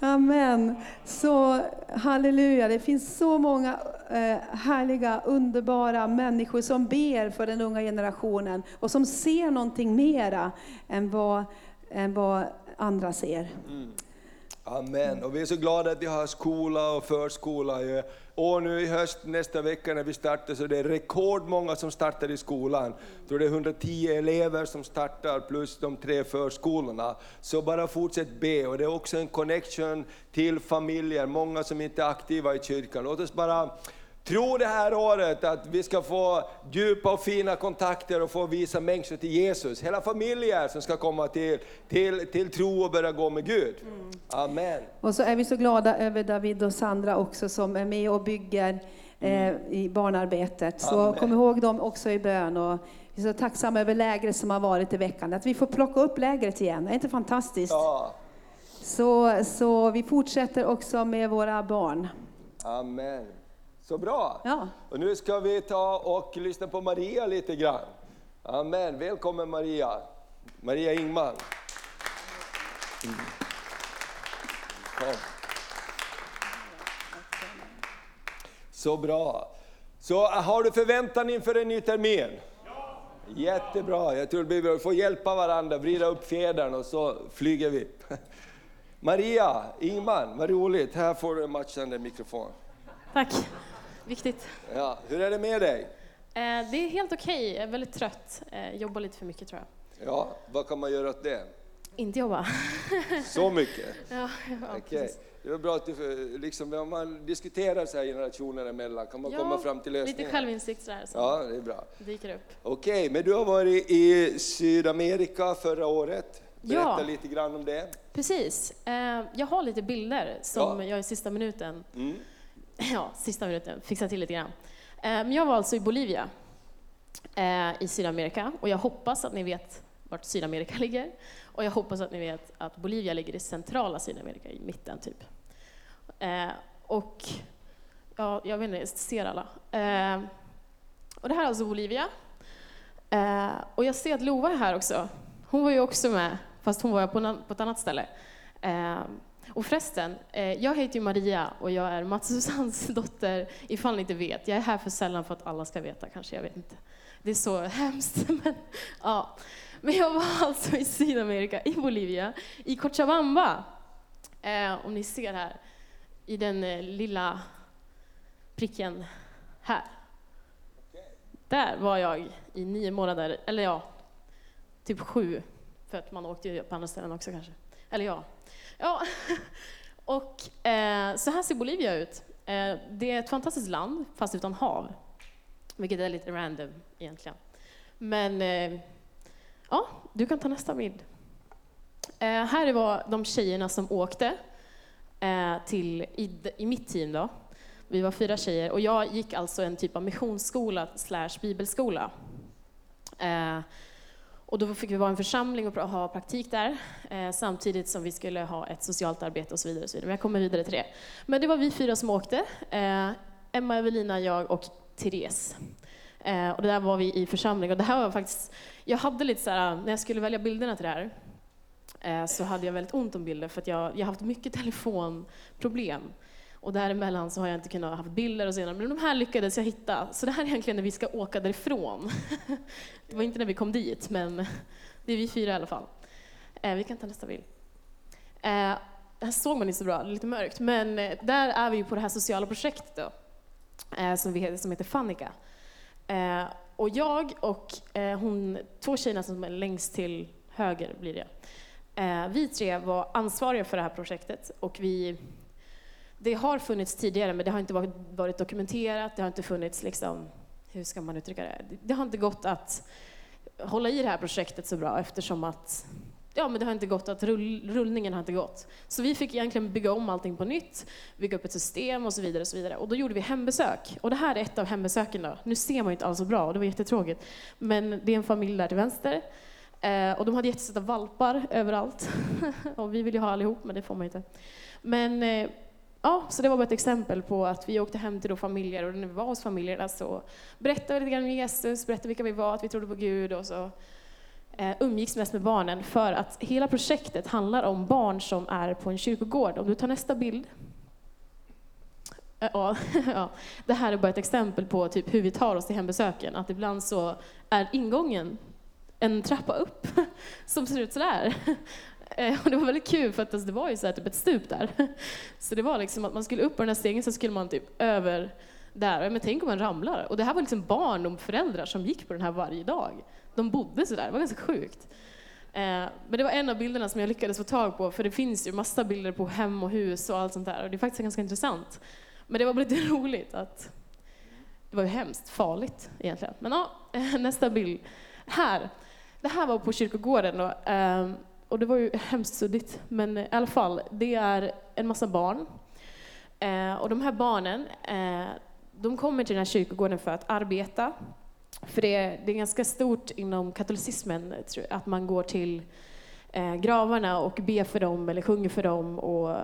[SPEAKER 2] Amen. Så halleluja, det finns så många eh, härliga, underbara människor som ber för den unga generationen och som ser någonting mera än vad, än vad andra ser.
[SPEAKER 1] Mm. Amen. Och vi är så glada att vi har skola och förskola. Och nu i höst, nästa vecka när vi startar, så det är rekordmånga som startar i skolan. Jag tror det är 110 elever som startar plus de tre förskolorna. Så bara fortsätt be. Och det är också en connection till familjer, många som inte är aktiva i kyrkan. Låt oss bara Tro det här året att vi ska få djupa och fina kontakter och få visa människor till Jesus. Hela familjer som ska komma till, till, till tro och börja gå med Gud. Mm. Amen.
[SPEAKER 2] Och så är vi så glada över David och Sandra också som är med och bygger eh, i barnarbetet. Så Amen. kom ihåg dem också i bön. Och vi är så tacksamma över lägret som har varit i veckan. Att vi får plocka upp lägret igen, det är inte fantastiskt? Ja. Så, så vi fortsätter också med våra barn.
[SPEAKER 1] Amen. Så bra!
[SPEAKER 2] Ja.
[SPEAKER 1] Och nu ska vi ta och lyssna på Maria lite grann. Amen, välkommen Maria. Maria Ingman. Mm. Så bra. Så har du förväntan inför en ny termin? Ja. Jättebra, jag tror vi får hjälpa varandra, vrida upp fjädern och så flyger vi. Maria Ingman, vad roligt. Här får du en matchande mikrofon.
[SPEAKER 3] Tack. Viktigt.
[SPEAKER 1] Ja, hur är det med dig?
[SPEAKER 3] Eh, det är helt okej. Jag är väldigt trött. Eh, jobbar lite för mycket tror jag.
[SPEAKER 1] Ja, vad kan man göra åt det?
[SPEAKER 3] Inte jobba.
[SPEAKER 1] Så mycket?
[SPEAKER 3] ja, ja
[SPEAKER 1] okay. Det är bra att du, liksom, om man diskuterar så här generationer emellan kan man ja, komma fram till lösningar.
[SPEAKER 3] lite självinsikt sådär. Så
[SPEAKER 1] ja, det är bra.
[SPEAKER 3] dyker upp.
[SPEAKER 1] Okej, okay, men du har varit i Sydamerika förra året. Berätta ja, lite grann om det.
[SPEAKER 3] Precis. Eh, jag har lite bilder som ja. jag i sista minuten mm ja, sista minuten, fixa till lite grann. Eh, men jag var alltså i Bolivia eh, i Sydamerika och jag hoppas att ni vet vart Sydamerika ligger. Och jag hoppas att ni vet att Bolivia ligger i centrala Sydamerika, i mitten typ. Eh, och ja, jag vet inte, jag ser alla. Och det här är alltså Bolivia. Och jag ser att Lova är här också. Hon var ju också med, fast hon var på ett annat ställe. Och förresten, eh, jag heter ju Maria och jag är Mats Susannes dotter, ifall ni inte vet. Jag är här för sällan för att alla ska veta, kanske, jag vet inte. Det är så hemskt, men ja. Men jag var alltså i Sydamerika, i Bolivia, i Cochabamba. Eh, om ni ser här, i den eh, lilla pricken här. Där var jag i nio månader, eller ja, typ sju, för att man åkte ju på andra ställen också kanske. Eller ja, Ja, och eh, så här ser Bolivia ut. Eh, det är ett fantastiskt land, fast utan hav. Vilket är lite random egentligen. Men eh, ja, du kan ta nästa bild. Eh, här var de tjejerna som åkte eh, till, i, i mitt team då. Vi var fyra tjejer och jag gick alltså en typ av missionsskola slash bibelskola. Eh, och då fick vi vara en församling och ha praktik där, eh, samtidigt som vi skulle ha ett socialt arbete och så vidare. Och så vidare. Men jag kommer vidare till det. Men det var vi fyra som åkte. Eh, Emma, Evelina, jag och Therese. Eh, och det där var vi i församling. Och det här var faktiskt, jag hade lite så här, eh, när jag skulle välja bilderna till det här, eh, så hade jag väldigt ont om bilder för att jag, jag har haft mycket telefonproblem. Och däremellan så har jag inte kunnat ha bilder och senare, men de här lyckades jag hitta. Så det här är egentligen när vi ska åka därifrån. Det var inte när vi kom dit, men det är vi fyra i alla fall. Eh, vi kan ta nästa bild. Eh, det här såg man inte så bra, det är lite mörkt, men eh, där är vi på det här sociala projektet då, som, vi, som heter Fannika. Och jag och hon, två tjejerna som är längst till höger blir det, vi tre var ansvariga för det här projektet och vi det har funnits tidigare, men det har inte varit, varit dokumenterat, det har inte funnits liksom, hur ska man uttrycka det? Det har inte gått att hålla i det här projektet så bra eftersom att ja, men det har inte gått, att rull, rullningen har inte gått. Så vi fick egentligen bygga om allting på nytt, bygga upp ett system och så vidare. Och så vidare. Och då gjorde vi hembesök. Och det här är ett av hembesöken. Då. Nu ser man ju inte alls så bra och det var jättetråkigt. Men det är en familj där till vänster. Eh, och de hade jättesöta valpar överallt. och vi vill ju ha allihop, men det får man inte. Men eh, ja, så det var bara ett exempel på att vi åkte hem till då familjer och när vi var hos familjerna så berättade vi lite grann om Jesus, berättade vilka vi var, att vi trodde på Gud och så eh, umgicks mest med barnen för att hela projektet handlar om barn som är på en kyrkogård. Om du tar nästa bild. Eh, ja, ja, det här är bara ett exempel på typ hur vi tar oss till hembesöken. Att ibland så är ingången en trappa upp som ser ut sådär. Eh, och det var väldigt kul för att alltså, det var ju så här, typ ett stup där. Så det var liksom att man skulle upp på den här stegen så skulle man typ över där. Men tänk om man ramlar. Och det här var liksom barn och föräldrar som gick på den här varje dag. De bodde så där. det var ganska sjukt. Eh, men det var en av bilderna som jag lyckades få tag på, för det finns ju massa bilder på hem och hus och allt sånt där. Och det är faktiskt ganska intressant. Men det var lite roligt att det var ju hemskt farligt egentligen. Men ja, nästa bild. Här. Det här var på kyrkogården då. Ehm, och det var ju hemskt suddigt, men i alla fall, det är en massa barn. Eh, och de här barnen, eh, de kommer till den här kyrkogården för att arbeta. För det är, det är ganska stort inom katolicismen att man går till eh, gravarna och ber för dem eller sjunger för dem och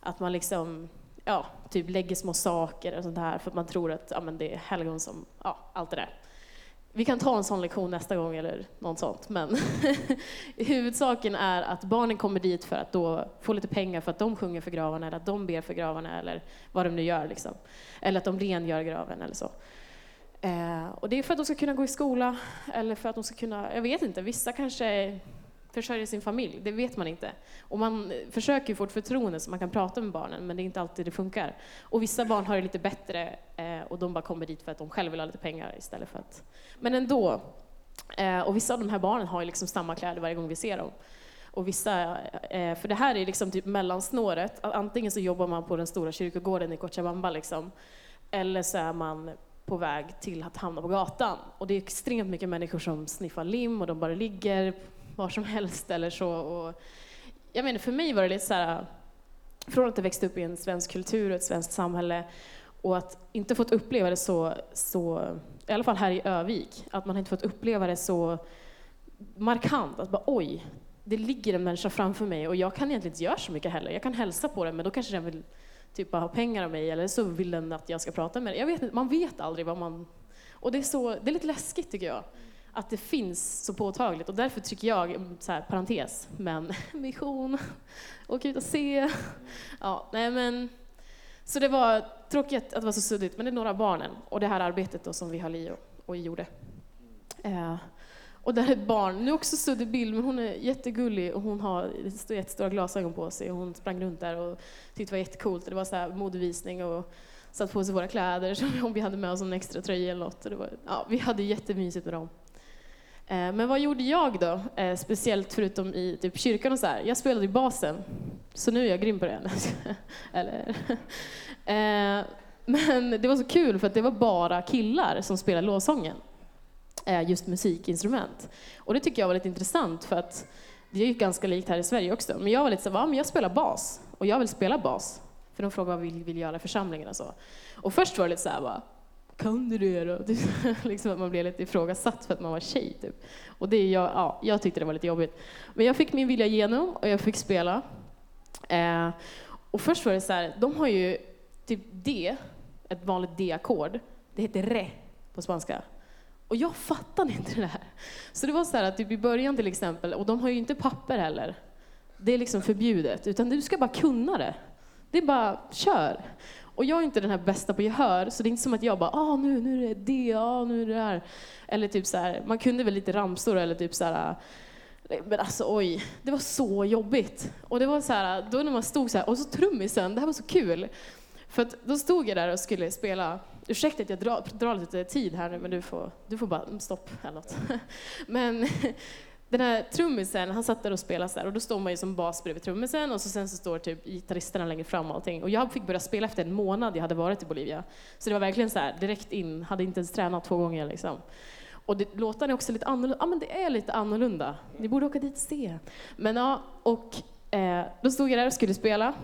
[SPEAKER 3] att man liksom, ja, typ lägger små saker och sånt här för att man tror att ja, men det är helgon som, ja, allt det där. Vi kan ta en sån lektion nästa gång eller något sånt, men huvudsaken är att barnen kommer dit för att då få lite pengar för att de sjunger för gravarna eller att de ber för gravarna eller vad de nu gör. Liksom. Eller att de rengör graven eller så. Eh, och det är för att de ska kunna gå i skola eller för att de ska kunna, jag vet inte, vissa kanske Försörja sin familj, det vet man inte. Och man försöker ju få ett förtroende så man kan prata med barnen, men det är inte alltid det funkar. Och vissa barn har det lite bättre eh, och de bara kommer dit för att de själva vill ha lite pengar istället för att... Men ändå. Eh, och vissa av de här barnen har ju liksom samma kläder varje gång vi ser dem. Och vissa, eh, för det här är liksom typ mellansnåret, antingen så jobbar man på den stora kyrkogården i Cochabamba liksom, eller så är man på väg till att hamna på gatan. Och det är extremt mycket människor som sniffar lim och de bara ligger var som helst eller så. Och jag menar, för mig var det lite så här, från att jag växte upp i en svensk kultur och ett svenskt samhälle och att inte fått uppleva det så, så, i alla fall här i Övik, att man inte fått uppleva det så markant. Att bara oj, det ligger en människa framför mig och jag kan egentligen inte göra så mycket heller. Jag kan hälsa på den men då kanske den vill typ bara ha pengar av mig eller så vill den att jag ska prata med den. Jag vet inte, man vet aldrig vad man... Och det är, så, det är lite läskigt tycker jag att det finns så påtagligt och därför tycker jag, så här, parentes, men mission, åka ut och se. Ja, nej men, så det var tråkigt att det var så suddigt, men det är några barnen och det här arbetet då som vi höll i och, och gjorde. Eh, och där är ett barn, nu också suddig bild, men hon är jättegullig och hon har jättestora glasögon på sig och hon sprang runt där och tyckte det var jättecoolt. Det var så här modevisning och satt på sig våra kläder som om vi hade med oss en extra tröja eller något. det var, ja, vi hade jättemysigt med dem. Eh, men vad gjorde jag då? Eh, speciellt förutom i typ kyrkan och så här. Jag spelade i basen. Så nu är jag grym på det. Eller? Eh, men det var så kul för att det var bara killar som spelade lovsången. Just musikinstrument. Och det tycker jag var lite intressant för att det är ju ganska likt här i Sverige också. Men jag var lite så här, men jag spelar bas och jag vill spela bas. För de frågade vad vi vill göra i församlingen och så. Och först var det lite så här bara, kan du det då? liksom att man blev lite ifrågasatt för att man var tjej. Typ. Och det jag, ja, jag tyckte det var lite jobbigt. Men jag fick min vilja igenom och jag fick spela. Eh, och först var det så här, de har ju typ D, ett vanligt D-ackord. Det heter re på spanska. Och jag fattade inte det här. Så det var så här att typ i början till exempel, och de har ju inte papper heller. Det är liksom förbjudet, utan du ska bara kunna det. Det är bara, kör. Och jag är inte den här bästa på gehör, så det är inte som att jag bara ah, nu, nu är det det, ah, nu är det där. Eller typ så här, man kunde väl lite ramsor eller typ så här, men alltså oj, det var så jobbigt. Och det var så här, då när man stod så här, och så trummisen, det här var så kul. För att då stod jag där och skulle spela, ursäkta att jag drar, drar lite tid här nu, men du får, du får bara mm, stopp eller något. Men den här trummisen, han satt där och spelade så här, och då står man ju som bas bredvid trummisen och så sen så står typ gitarristerna längre fram och allting. Och jag fick börja spela efter en månad jag hade varit i Bolivia. Så det var verkligen så här, direkt in, hade inte ens tränat två gånger liksom. Och det, låtarna är också lite annorlunda. Ja, men det är lite annorlunda. Ni borde åka dit och se. Men ja, och eh, då stod jag där och skulle spela.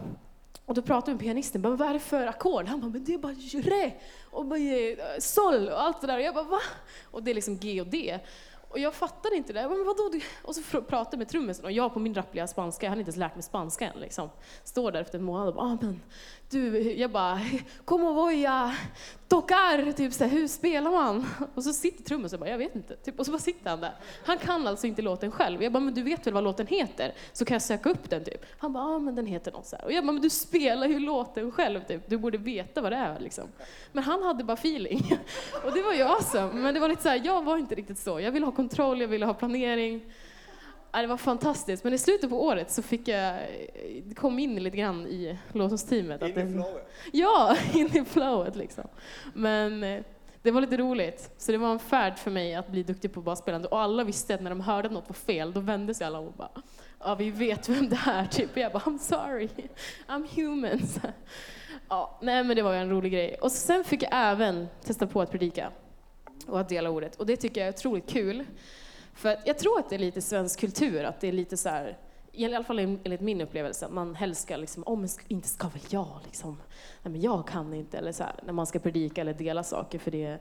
[SPEAKER 3] Och då pratade jag med pianisten, bara, vad är det för ackord? Han bara, men det är bara re och bara, eh, sol och allt det där. Och jag bara, va? Och det är liksom G och D. Och jag fattade inte det. Men vadå? Och så pratade jag med trummisen och jag på min rappliga spanska, jag hade inte ens lärt mig spanska än. Liksom. Står där efter en månad och bara, ah, men du, jag bara, como voy a tocar? Typ så här, hur spelar man? Och så sitter trummisen och bara, jag vet inte. Typ, och så bara sitter han där. Han kan alltså inte låten själv. Jag bara, men du vet väl vad låten heter? Så kan jag söka upp den typ. Han bara, ah, men den heter något så här. Och jag bara, men du spelar ju låten själv typ. Du borde veta vad det är liksom. Men han hade bara feeling. Och det var ju awesome. Men det var lite så här, jag var inte riktigt så. Jag ville ha kontroll, jag ville ha planering. Det var fantastiskt, men i slutet på året så fick jag, kom in lite grann i låtsasteamet.
[SPEAKER 1] In i flowet?
[SPEAKER 3] Ja, in i flowet liksom. Men eh, det var lite roligt, så det var en färd för mig att bli duktig på basspelande. Och alla visste att när de hörde att något var fel, då vände sig alla och bara ja, vi vet vem det är, typ. Jag bara, I'm sorry, I'm human. Ja, nej men det var en rolig grej. Och sen fick jag även testa på att predika och att dela ordet. Och det tycker jag är otroligt kul. För jag tror att det är lite svensk kultur, att det är lite så här, i alla fall enligt min upplevelse, att man helst ska liksom, om oh, inte ska väl jag liksom, nej men jag kan inte, eller så här, när man ska predika eller dela saker, för det,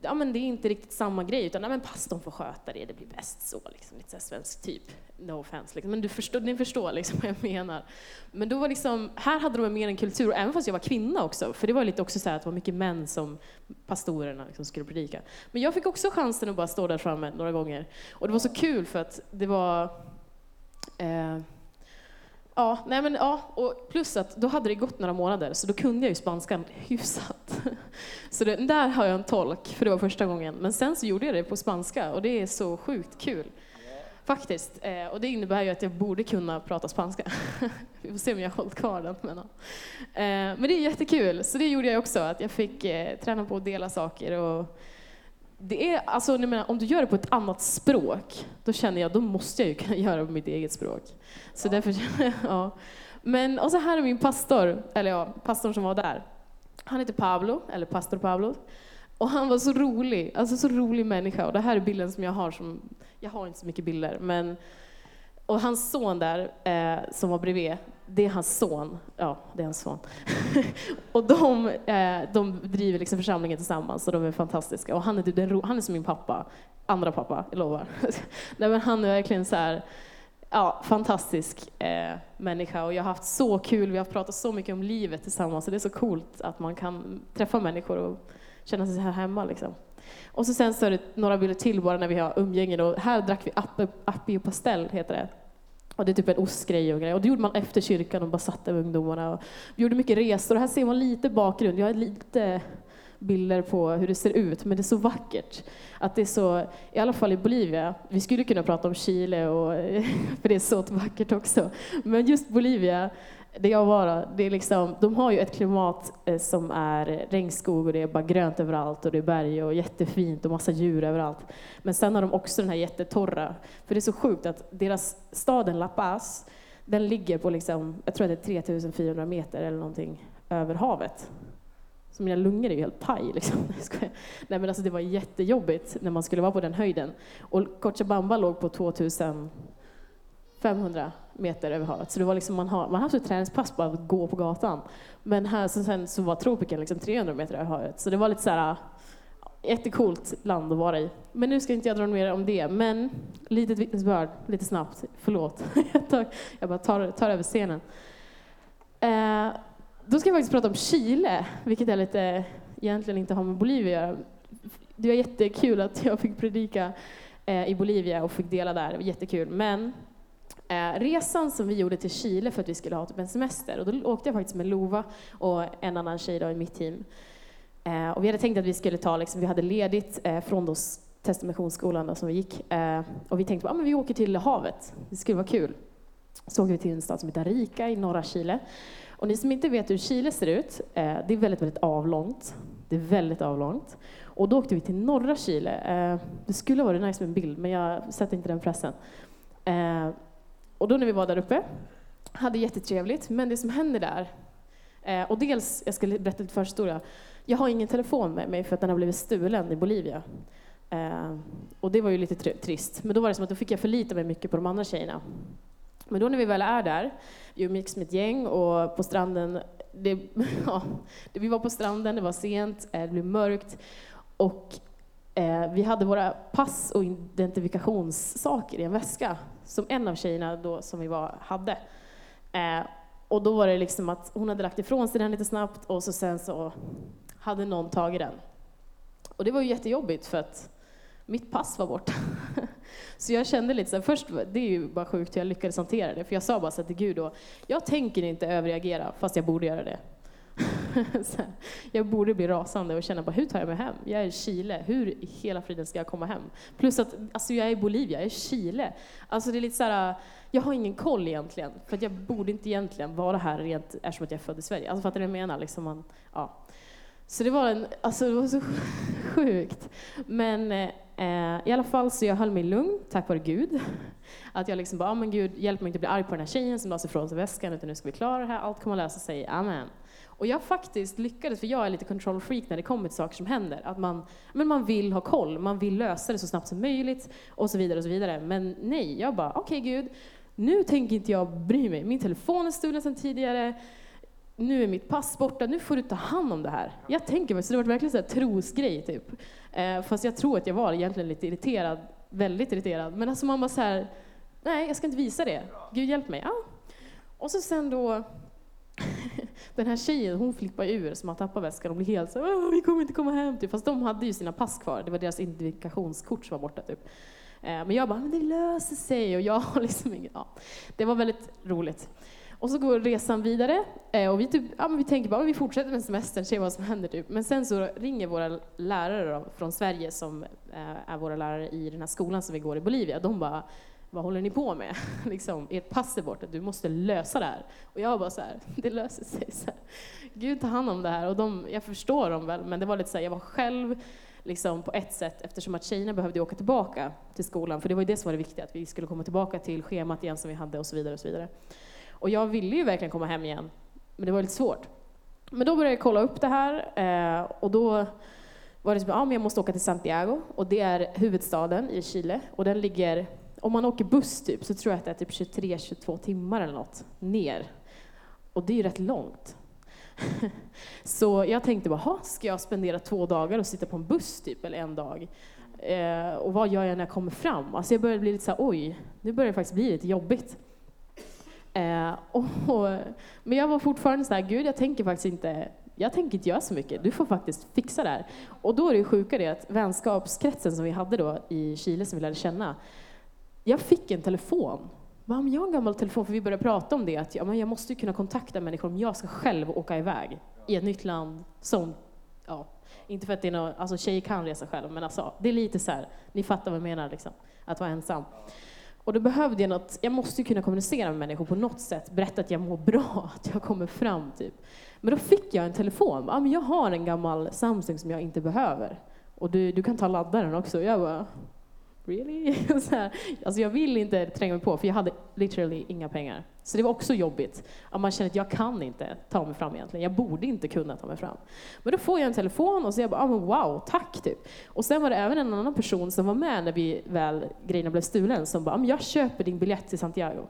[SPEAKER 3] ja men det är inte riktigt samma grej, utan nej men pastorn får sköta det, det blir bäst så, liksom, lite så svensk typ, no offense, liksom. men du förstår, ni förstår liksom vad jag menar. Men då var liksom, här hade de mer en kultur, även fast jag var kvinna också, för det var lite också så att det var mycket män som pastorerna liksom skulle predika. Men jag fick också chansen att bara stå där framme några gånger, och det var så kul för att det var eh, Ja, nej men, ja, och plus att då hade det gått några månader, så då kunde jag ju spanskan hyfsat. Så det, där har jag en tolk, för det var första gången. Men sen så gjorde jag det på spanska och det är så sjukt kul. Faktiskt. Eh, och det innebär ju att jag borde kunna prata spanska. Vi får se om jag har hållit kvar den. Men, ja. eh, men det är jättekul, så det gjorde jag också. Att jag fick eh, träna på att dela saker. Och det är, alltså, menar, om du gör det på ett annat språk, då känner jag då måste jag ju kunna göra det på mitt eget språk. Så ja. därför, ja. Men, och så här är min pastor, eller ja, pastorn som var där. Han heter Pablo, eller pastor Pablo. Och han var så rolig, alltså så rolig människa. Och det här är bilden som jag har, som, jag har inte så mycket bilder, men och hans son där, eh, som var bredvid, det är hans son. Ja, det är hans son. och de, eh, de driver liksom församlingen tillsammans och de är fantastiska. Och han är, typ den, han är som min pappa, andra pappa, jag lovar. Nej, men han är verkligen så här, ja, fantastisk eh, människa och jag har haft så kul. Vi har pratat så mycket om livet tillsammans och det är så coolt att man kan träffa människor och känna sig här hemma. Liksom. Och så sen så är det några bilder till bara när vi har umgängen och här drack vi appi och pastell, heter det. Och det är typ en ostgrej och grejer. Och det gjorde man efter kyrkan och bara satt där med ungdomarna. Och vi gjorde mycket resor. Och här ser man lite bakgrund. Jag har lite bilder på hur det ser ut, men det är så vackert. Att det är så, i alla fall i Bolivia, vi skulle kunna prata om Chile, och, för det är så vackert också, men just Bolivia, det jag bara, det är liksom, de har ju ett klimat eh, som är regnskog och det är bara grönt överallt och det är berg och jättefint och massa djur överallt. Men sen har de också den här jättetorra, för det är så sjukt att deras staden La Paz, den ligger på liksom, jag tror att det är 3400 meter eller någonting över havet. Så mina lungor är ju helt paj. Liksom. Nej, men alltså, det var jättejobbigt när man skulle vara på den höjden. Och Cochabamba låg på 500 meter över havet. Så det var liksom, man har, man har haft ett träningspass bara att gå på gatan. Men här så, sen så var tropiken liksom 300 meter över havet. Så det var lite så här, äh, jättecoolt land att vara i. Men nu ska inte jag dra mer om det. Men litet vittnesbörd, lite snabbt. Förlåt. jag, tar, jag bara tar, tar över scenen. Eh, då ska jag faktiskt prata om Chile, vilket är lite, egentligen inte har med Bolivia att göra. Det var jättekul att jag fick predika eh, i Bolivia och fick dela där, det var jättekul. Men eh, resan som vi gjorde till Chile för att vi skulle ha typ en semester, och då åkte jag faktiskt med Lova och en annan tjej då i mitt team. Eh, och vi hade tänkt att vi skulle ta, liksom, vi hade ledigt eh, från då Testamissionsskolan som vi gick, eh, och vi tänkte att ah, vi åker till havet, det skulle vara kul. Så åkte vi till en stad som heter Arica i norra Chile. Och ni som inte vet hur Chile ser ut, eh, det är väldigt, väldigt avlångt. Det är väldigt avlångt. Och då åkte vi till norra Chile. Eh, det skulle ha varit nice med en bild, men jag sätter inte den pressen. Eh, och då när vi var där uppe, hade jättetrevligt, men det som händer där, eh, och dels, jag ska berätta lite förhistoria, jag har ingen telefon med mig för att den har blivit stulen i Bolivia. Eh, och det var ju lite trist. Men då var det som att då fick jag förlita mig mycket på de andra tjejerna. Men då när vi väl är där, vi umgicks med ett gäng och på stranden, det, ja, vi var på stranden, det var sent, eh, det blev mörkt och eh, vi hade våra pass och identifikationssaker i en väska som en av tjejerna då som vi var hade. Eh, och då var det liksom att hon hade lagt ifrån sig den lite snabbt och så sen så hade någon tagit den. Och det var ju jättejobbigt för att mitt pass var borta. Så jag kände lite så här, först, det är ju bara sjukt hur jag lyckades hantera det, för jag sa bara så till Gud då, jag tänker inte överreagera, fast jag borde göra det. Jag borde bli rasande och känna bara, hur tar jag mig hem? Jag är i Chile, hur i hela friden ska jag komma hem? Plus att, alltså jag är i Bolivia, jag är i Chile. Alltså det är lite så här, jag har ingen koll egentligen, för att jag borde inte egentligen vara här rent eftersom att jag är född i Sverige. Alltså fattar du vad jag menar? Liksom man, ja. Så det var, en, alltså det var så sjukt. Men eh, i alla fall så jag höll mig lugn, tack vare Gud. Att jag liksom bara, ah, men Gud, hjälp mig inte bli arg på den här tjejen som la sig ifrån sig väskan, utan nu ska vi klara det här, allt kommer att lösa sig, amen. Och jag faktiskt lyckades, för jag är lite control freak när det kommer till saker som händer. Att man, men man vill ha koll, man vill lösa det så snabbt som möjligt och så vidare och så vidare. Men nej, jag bara, okej okay, Gud, nu tänker inte jag bry mig. Min telefon är stulen sedan tidigare nu är mitt pass borta, nu får du ta hand om det här. Jag tänker mig, så det var verkligen en trosgrej typ. Eh, fast jag tror att jag var egentligen lite irriterad, väldigt irriterad. Men alltså man bara så här, nej jag ska inte visa det. Gud hjälp mig. Ja. Och så sen då, den här tjejen hon flippar ur som har tappat väskan och blir helt så vi kommer inte komma hem. Typ. Fast de hade ju sina pass kvar, det var deras identifikationskort som var borta. Typ. Eh, men jag bara, men det löser sig. Och jag har liksom inget, ja. Det var väldigt roligt. Och så går resan vidare eh, och vi, typ, ja, vi tänker bara vi fortsätter med semestern, ser vad som händer. Typ. Men sen så ringer våra lärare då, från Sverige som eh, är våra lärare i den här skolan som vi går i Bolivia. De bara, vad håller ni på med? liksom, ert pass är borta, du måste lösa det här. Och jag bara så här, det löser sig. Så här. Gud tar hand om det här. Och de, jag förstår dem väl, men det var lite så här, jag var själv liksom på ett sätt eftersom att tjejerna behövde åka tillbaka till skolan, för det var ju det som var det viktiga, att vi skulle komma tillbaka till schemat igen som vi hade och så vidare. Och så vidare. Och jag ville ju verkligen komma hem igen, men det var lite svårt. Men då började jag kolla upp det här eh, och då var det så att ja, jag måste åka till Santiago och det är huvudstaden i Chile och den ligger, om man åker buss typ så tror jag att det är typ 23-22 timmar eller något ner. Och det är ju rätt långt. så jag tänkte bara, ska jag spendera två dagar och sitta på en buss typ, eller en dag? Eh, och vad gör jag när jag kommer fram? Alltså jag började bli lite så här, oj, nu börjar det faktiskt bli lite jobbigt. Eh, och, men jag var fortfarande så här, Gud, jag tänker faktiskt inte, jag tänker inte göra så mycket, du får faktiskt fixa det här. Och då är det sjuka det att vänskapskretsen som vi hade då i Chile som vi lärde känna, jag fick en telefon. Men jag har en gammal telefon, för vi började prata om det, att ja, men jag måste ju kunna kontakta människor om jag ska själv åka iväg i ett nytt land som, ja, inte för att det är någon, alltså tjejer kan resa själv, men alltså, det är lite så här, ni fattar vad jag menar, liksom, att vara ensam. Och då behövde jag något, jag måste ju kunna kommunicera med människor på något sätt, berätta att jag mår bra, att jag kommer fram typ. Men då fick jag en telefon, ja, men jag har en gammal Samsung som jag inte behöver. Och du, du kan ta laddaren också. Jag bara, really? så här. Alltså jag vill inte tränga mig på, för jag hade literally inga pengar. Så det var också jobbigt. Att man känner att jag kan inte ta mig fram egentligen. Jag borde inte kunna ta mig fram. Men då får jag en telefon och så jag bara, ah, men wow, tack typ. Och sen var det även en annan person som var med när vi väl grejerna blev stulen som bara, ah, men jag köper din biljett till Santiago.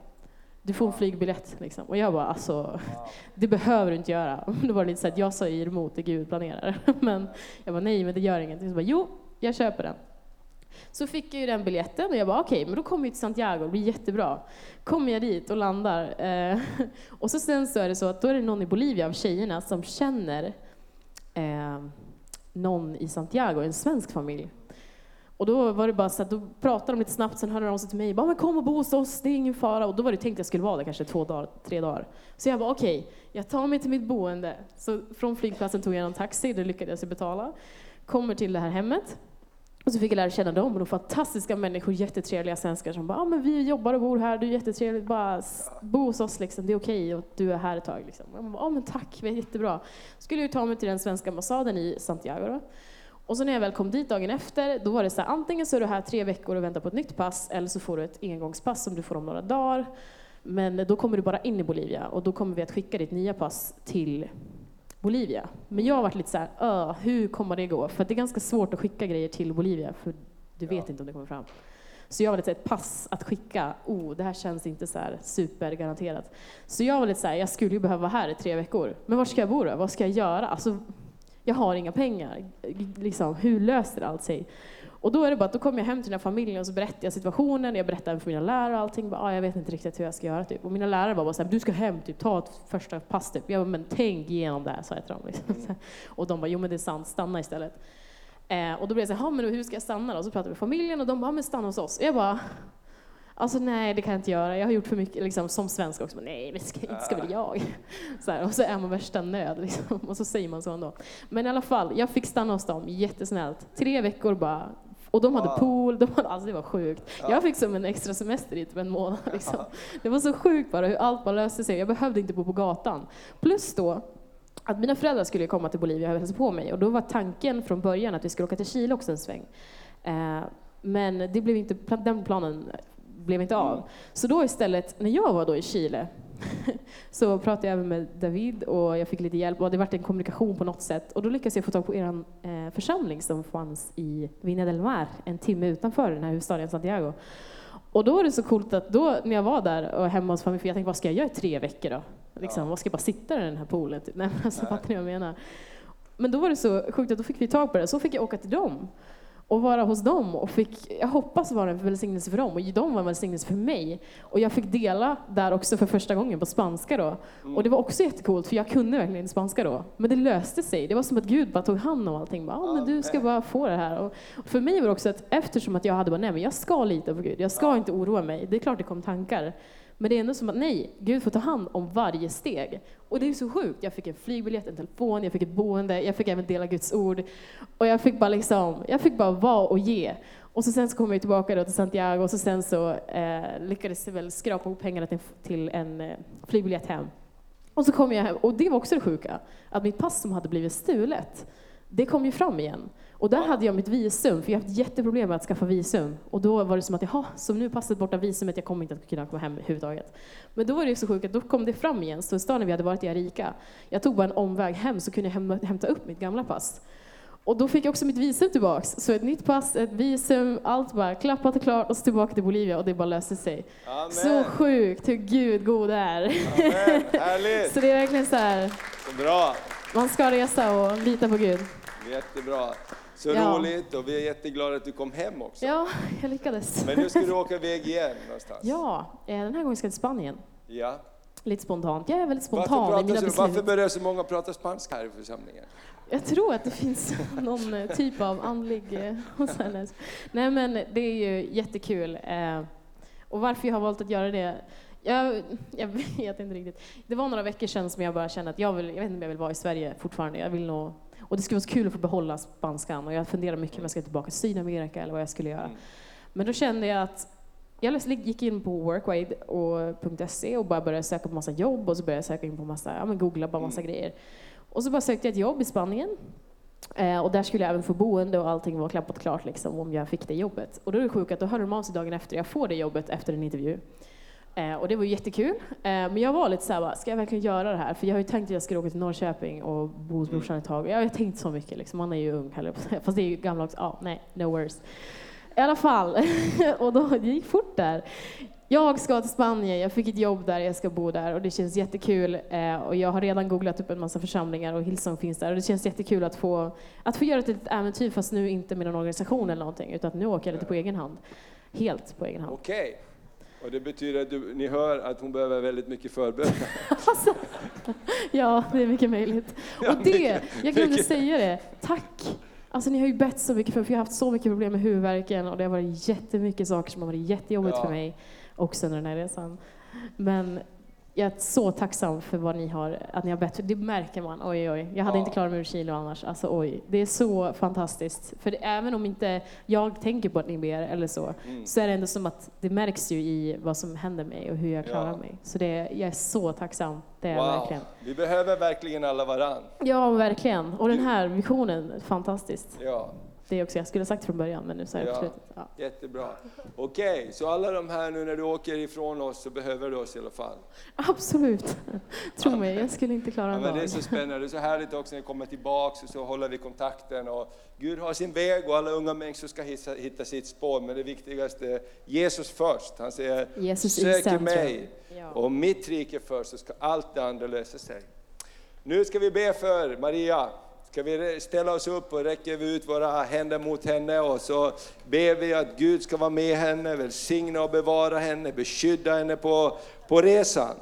[SPEAKER 3] Du får en flygbiljett. Liksom. Och jag bara, alltså, det behöver du inte göra. Då var det lite så att jag sa emot det Gud planerar. Men jag bara, nej, men det gör ingenting. Så bara, jo, jag köper den. Så fick jag ju den biljetten och jag bara okej, okay, men då kommer jag till Santiago, det blir jättebra. Kommer jag dit och landar. Eh, och så sen så är det så att då är det någon i Bolivia av tjejerna som känner eh, någon i Santiago, en svensk familj. Och då var det bara så att då pratade de lite snabbt, sen hörde de sig till mig, bara men kom och bo hos oss, det är ingen fara. Och då var det tänkt att jag skulle vara där kanske två dagar, tre dagar. Så jag bara okej, okay, jag tar mig till mitt boende. Så från flygplatsen tog jag en taxi, det lyckades jag betala. Kommer till det här hemmet. Och så fick jag lära känna dem, och de fantastiska människor, jättetrevliga svenskar som bara, ah, men vi jobbar och bor här, du är jättetrevlig, bara bo hos oss liksom, det är okej och du är här ett tag. Liksom. Jag bara, ah, men tack, vi är jättebra. Skulle jag ta mig till den svenska ambassaden i Santiago då. Och så när jag väl kom dit dagen efter, då var det så här, antingen så är du här tre veckor och väntar på ett nytt pass, eller så får du ett engångspass som du får om några dagar. Men då kommer du bara in i Bolivia och då kommer vi att skicka ditt nya pass till Bolivia. Men jag har varit lite så här, hur kommer det gå? För det är ganska svårt att skicka grejer till Bolivia, för Du vet inte om det kommer fram. Så jag var lite så här, ett pass att skicka, oh, det här känns inte så här supergaranterat. Så jag var lite så här, jag skulle ju behöva vara här i tre veckor. Men var ska jag bo då? Vad ska jag göra? Alltså, jag har inga pengar. Liksom, hur löser allt sig? Och då är det bara att då kommer jag hem till den här familjen och så berättar jag situationen, jag berättar för mina lärare och allting. Bara, ah, jag vet inte riktigt hur jag ska göra typ. Och mina lärare var bara så här, du ska hem, typ, ta ett första pass typ. Jag bara, men tänk igenom det här, sa jag till dem. Liksom. Och de bara, jo men det är sant, stanna istället. Eh, och då blev jag så här, men hur ska jag stanna då? Så pratade vi med familjen och de bara, men stanna hos oss. Och jag bara, Alltså nej, det kan jag inte göra. Jag har gjort för mycket liksom, som svensk också. Men nej, men ska, inte ska väl jag. Så här, och så är man värsta nöd liksom. Och så säger man så ändå. Men i alla fall, jag fick stanna hos dem jättesnällt. Tre veckor bara. Och de hade wow. pool, de hade, alltså det var sjukt. Ja. Jag fick som en extra semester i typ en månad. Liksom. Det var så sjukt bara hur allt bara löste sig. Jag behövde inte bo på gatan. Plus då, att mina föräldrar skulle komma till Bolivia och hälsa på mig. Och då var tanken från början att vi skulle åka till Chile också en sväng. Eh, men det blev inte, den planen blev inte av. Mm. Så då istället, när jag var då i Chile, så pratade jag även med David och jag fick lite hjälp och det varit en kommunikation på något sätt. Och då lyckades jag få tag på er eh, församling som fanns i Viña del Mar, en timme utanför den här huvudstaden Santiago. Och då var det så coolt att då när jag var där och hemma hos familjen, för jag tänkte vad ska jag göra i tre veckor då? Liksom, ja. Vad ska jag bara sitta i den här poolen? Typ? Nej, men alltså, fattar ni vad jag menar? Men då var det så sjukt att då fick vi tag på det, så fick jag åka till dem och vara hos dem och fick, jag hoppas vara en välsignelse för dem och de var en välsignelse för mig. Och jag fick dela där också för första gången på spanska då. Mm. Och det var också jättecoolt för jag kunde verkligen inte spanska då. Men det löste sig. Det var som att Gud bara tog hand om allting. Bara, ah, men du ska bara få det här. Och för mig var det också att eftersom att jag hade bara, nej men jag ska lita på Gud. Jag ska inte oroa mig. Det är klart det kom tankar. Men det är ändå som att nej, Gud får ta hand om varje steg. Och det är så sjukt. Jag fick en flygbiljett, en telefon, jag fick ett boende, jag fick även dela Guds ord. Och jag fick bara liksom, jag fick bara vara och ge. Och så sen så kom jag tillbaka då till Santiago och så sen så eh, lyckades jag väl skrapa ihop pengarna till, till en eh, flygbiljett hem. Och så kom jag hem, och det var också det sjuka, att mitt pass som hade blivit stulet, det kom ju fram igen. Och där hade jag mitt visum, för jag har haft jätteproblem med att skaffa visum. Och då var det som att, jaha, så nu passet borta visumet, jag kommer inte att kunna komma hem överhuvudtaget. Men då var det så sjukt att då kom det fram igen, så staden vi hade varit i Arica. Jag tog bara en omväg hem så kunde jag hämta upp mitt gamla pass. Och då fick jag också mitt visum tillbaks. Så ett nytt pass, ett visum, allt bara klappat och klart och så tillbaka till Bolivia och det bara löste sig. Amen. Så sjukt hur Gud god är.
[SPEAKER 1] Amen.
[SPEAKER 3] så det är verkligen så här.
[SPEAKER 1] Så bra.
[SPEAKER 3] Man ska resa och lita på Gud.
[SPEAKER 1] Jättebra. Så ja. roligt och vi är jätteglada att du kom hem också.
[SPEAKER 3] Ja, jag lyckades.
[SPEAKER 1] Men nu ska du åka iväg igen någonstans.
[SPEAKER 3] Ja, eh, den här gången ska jag till Spanien.
[SPEAKER 1] Ja.
[SPEAKER 3] Lite spontant. Jag är väldigt spontan varför
[SPEAKER 1] i mina beslut. Varför börjar så många prata spanska här i församlingen?
[SPEAKER 3] Jag tror att det finns någon eh, typ av andlig... Eh, Nej men det är ju jättekul. Och varför jag har valt att göra det jag, jag, vet inte riktigt. Det var några veckor sedan som jag bara kände att jag, vill, jag vet inte om jag vill vara i Sverige fortfarande. Jag vill nog och det skulle vara så kul att få behålla spanskan och jag funderade mycket om jag ska tillbaka till Sydamerika eller vad jag skulle göra. Mm. Men då kände jag att jag gick in på workwide.se och bara började söka på massa jobb och så började jag söka in på massa, ja men googla bara massa mm. grejer. Och så bara sökte jag ett jobb i Spanien. Eh, och där skulle jag även få boende och allting var klappat klart liksom om jag fick det jobbet. Och då är det sjukt att då hörde de av sig dagen efter, jag får det jobbet efter en intervju. Eh, och det var jättekul. Eh, men jag var lite såhär, ska jag verkligen göra det här? För jag har ju tänkt att jag skulle åka till Norrköping och bo hos brorsan ett tag. Jag har tänkt så mycket, liksom. man är ju ung, fast det är ju gamla också. Ja, nej, no worries. I alla fall, och då, det gick fort där. Jag ska till Spanien, jag fick ett jobb där, jag ska bo där och det känns jättekul. Eh, och jag har redan googlat upp en massa församlingar och Hillsong finns där. Och det känns jättekul att få, att få göra ett litet äventyr, fast nu inte med någon organisation eller någonting, utan nu åker jag lite på egen hand. Helt på egen hand.
[SPEAKER 1] Okay. Och det betyder att du, ni hör att hon behöver väldigt mycket förbön.
[SPEAKER 3] alltså, ja, det är mycket möjligt. Och det, jag glömde säga det, tack! Alltså ni har ju bett så mycket för, för jag har haft så mycket problem med huvudvärken och det har varit jättemycket saker som har varit jättejobbigt ja. för mig också under den här resan. Men jag är så tacksam för vad ni har, att ni har bett. Det märker man. Oj, oj. Jag hade ja. inte klarat mig ur kilo annars. Alltså, oj. Det är så fantastiskt. För det, även om inte jag tänker på att ni ber eller så, mm. så är det ändå som att det märks ju i vad som händer mig och hur jag klarar ja. mig. Så det, jag är så tacksam. Det är wow. verkligen.
[SPEAKER 1] Vi behöver verkligen alla varann.
[SPEAKER 3] Ja, verkligen. Och den här visionen, fantastiskt.
[SPEAKER 1] Ja.
[SPEAKER 3] Det också jag skulle ha sagt från början, men nu sa jag på
[SPEAKER 1] Ja.
[SPEAKER 3] slutet. Ja.
[SPEAKER 1] Jättebra. Okej, så alla de här nu när du åker ifrån oss så behöver du oss i alla fall.
[SPEAKER 3] Absolut. Tro mig, jag skulle inte klara
[SPEAKER 1] Ja,
[SPEAKER 3] en
[SPEAKER 1] men det är
[SPEAKER 3] dag.
[SPEAKER 1] så spännande, det är så härligt också när vi kommer tillbaks och så håller vi kontakten. Och Gud har sin väg och alla unga människor ska hitta, hitta sitt spår, men det viktigaste är Jesus först. Han säger,
[SPEAKER 3] Jesus
[SPEAKER 1] sök
[SPEAKER 3] centrum."
[SPEAKER 1] mig
[SPEAKER 3] Ja.
[SPEAKER 1] och mitt rike först så ska allt det andra lösa sig. Nu ska vi be för Maria. Ska vi ställa oss upp och räcka ut våra händer mot henne och så ber vi att Gud ska vara med henne, välsigna och bevara henne, beskydda henne på, på resan.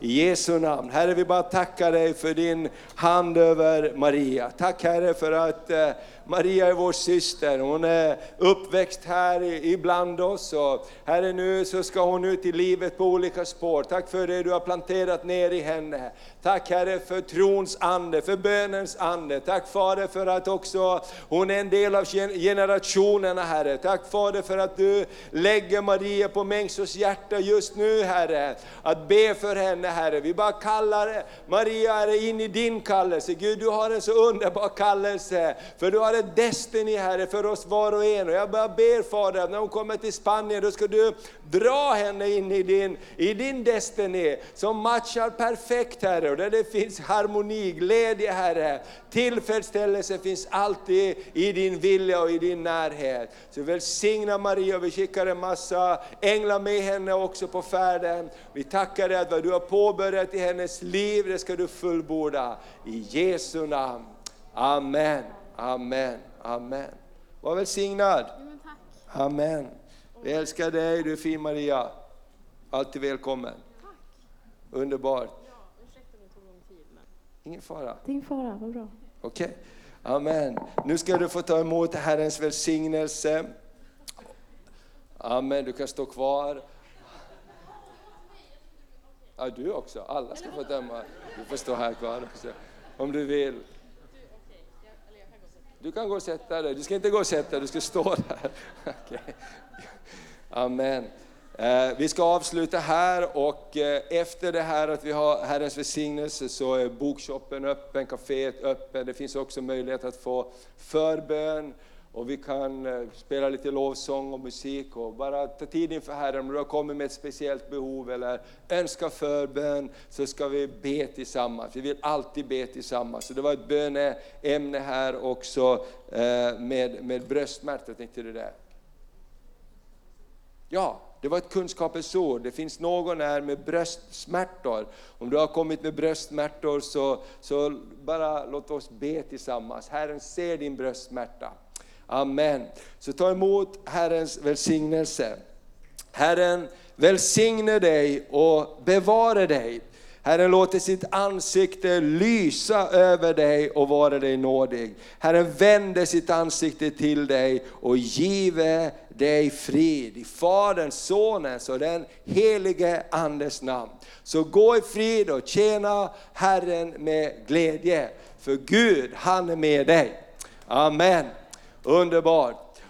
[SPEAKER 1] I Jesu namn. Herre, vi bara tackar dig för din hand över Maria. Tack Herre för att eh, Maria är vår syster. Hon är uppväxt här ibland oss. Och herre, nu så ska hon ut i livet på olika spår. Tack för det du har planterat ner i henne. Tack Herre för trons ande, för bönens ande. Tack Fader för att också hon är en del av generationerna Herre. Tack Fader för att du lägger Maria på människors hjärta just nu Herre. Att be för henne Herre. Vi bara kallar Maria Herre in i din kallelse. Gud du har en så underbar kallelse. För du har ett destiny Herre för oss var och en. Och jag bara ber Fader att när hon kommer till Spanien då ska du dra henne in i din, i din destiny som matchar perfekt Herre. Och där det finns harmoni, glädje Herre. Tillfredsställelse finns alltid i din vilja och i din närhet. Så välsigna Maria, vi skickar en massa änglar med henne också på färden. Vi tackar dig att vad du har påbörjat i hennes liv, det ska du fullborda. I Jesu namn. Amen, amen, amen. Var välsignad. Amen. Vi älskar dig, du är fin Maria. Alltid välkommen. Underbart. Ingen fara.
[SPEAKER 3] Ingen fara, vad bra.
[SPEAKER 1] Okej. Amen. Nu ska du få ta emot Herrens välsignelse. Amen, du kan stå kvar. Ja, du också. Alla ska få emot. Du får stå här kvar också. Om du vill. Du kan gå och sätta dig. Du ska inte gå och sätta dig, du ska stå där. Okay. Amen. Eh, Vi ska avsluta här och eh, efter det här att vi har Herrens välsignelse så är bokshoppen öppen, kaféet öppen. Det finns också möjlighet att få förbön och vi kan eh, spela lite lovsång och musik och bara ta tid inför Herren. Om du har kommit med ett speciellt behov eller önskar förbön så ska vi be tillsammans. Vi vill alltid be tillsammans. Så det var ett böneämne här också eh, med, med bröstsmärta, tänkte du det? Ja, det var ett kunskapens ord. Det finns någon här med bröstsmärtor. Om du har kommit med bröstsmärtor så, så bara låt oss be tillsammans. Herren ser din bröstsmärta. Amen. Så ta emot Herrens välsignelse. Herren välsigne dig och bevara dig. Herren låter sitt ansikte lysa över dig och vara dig nådig. Herren vänder sitt ansikte till dig och give dig frid. I Faderns, Sonens och den helige Andes namn. Så gå i frid och tjäna Herren med glädje. För Gud, han är med dig. Amen. Underbart.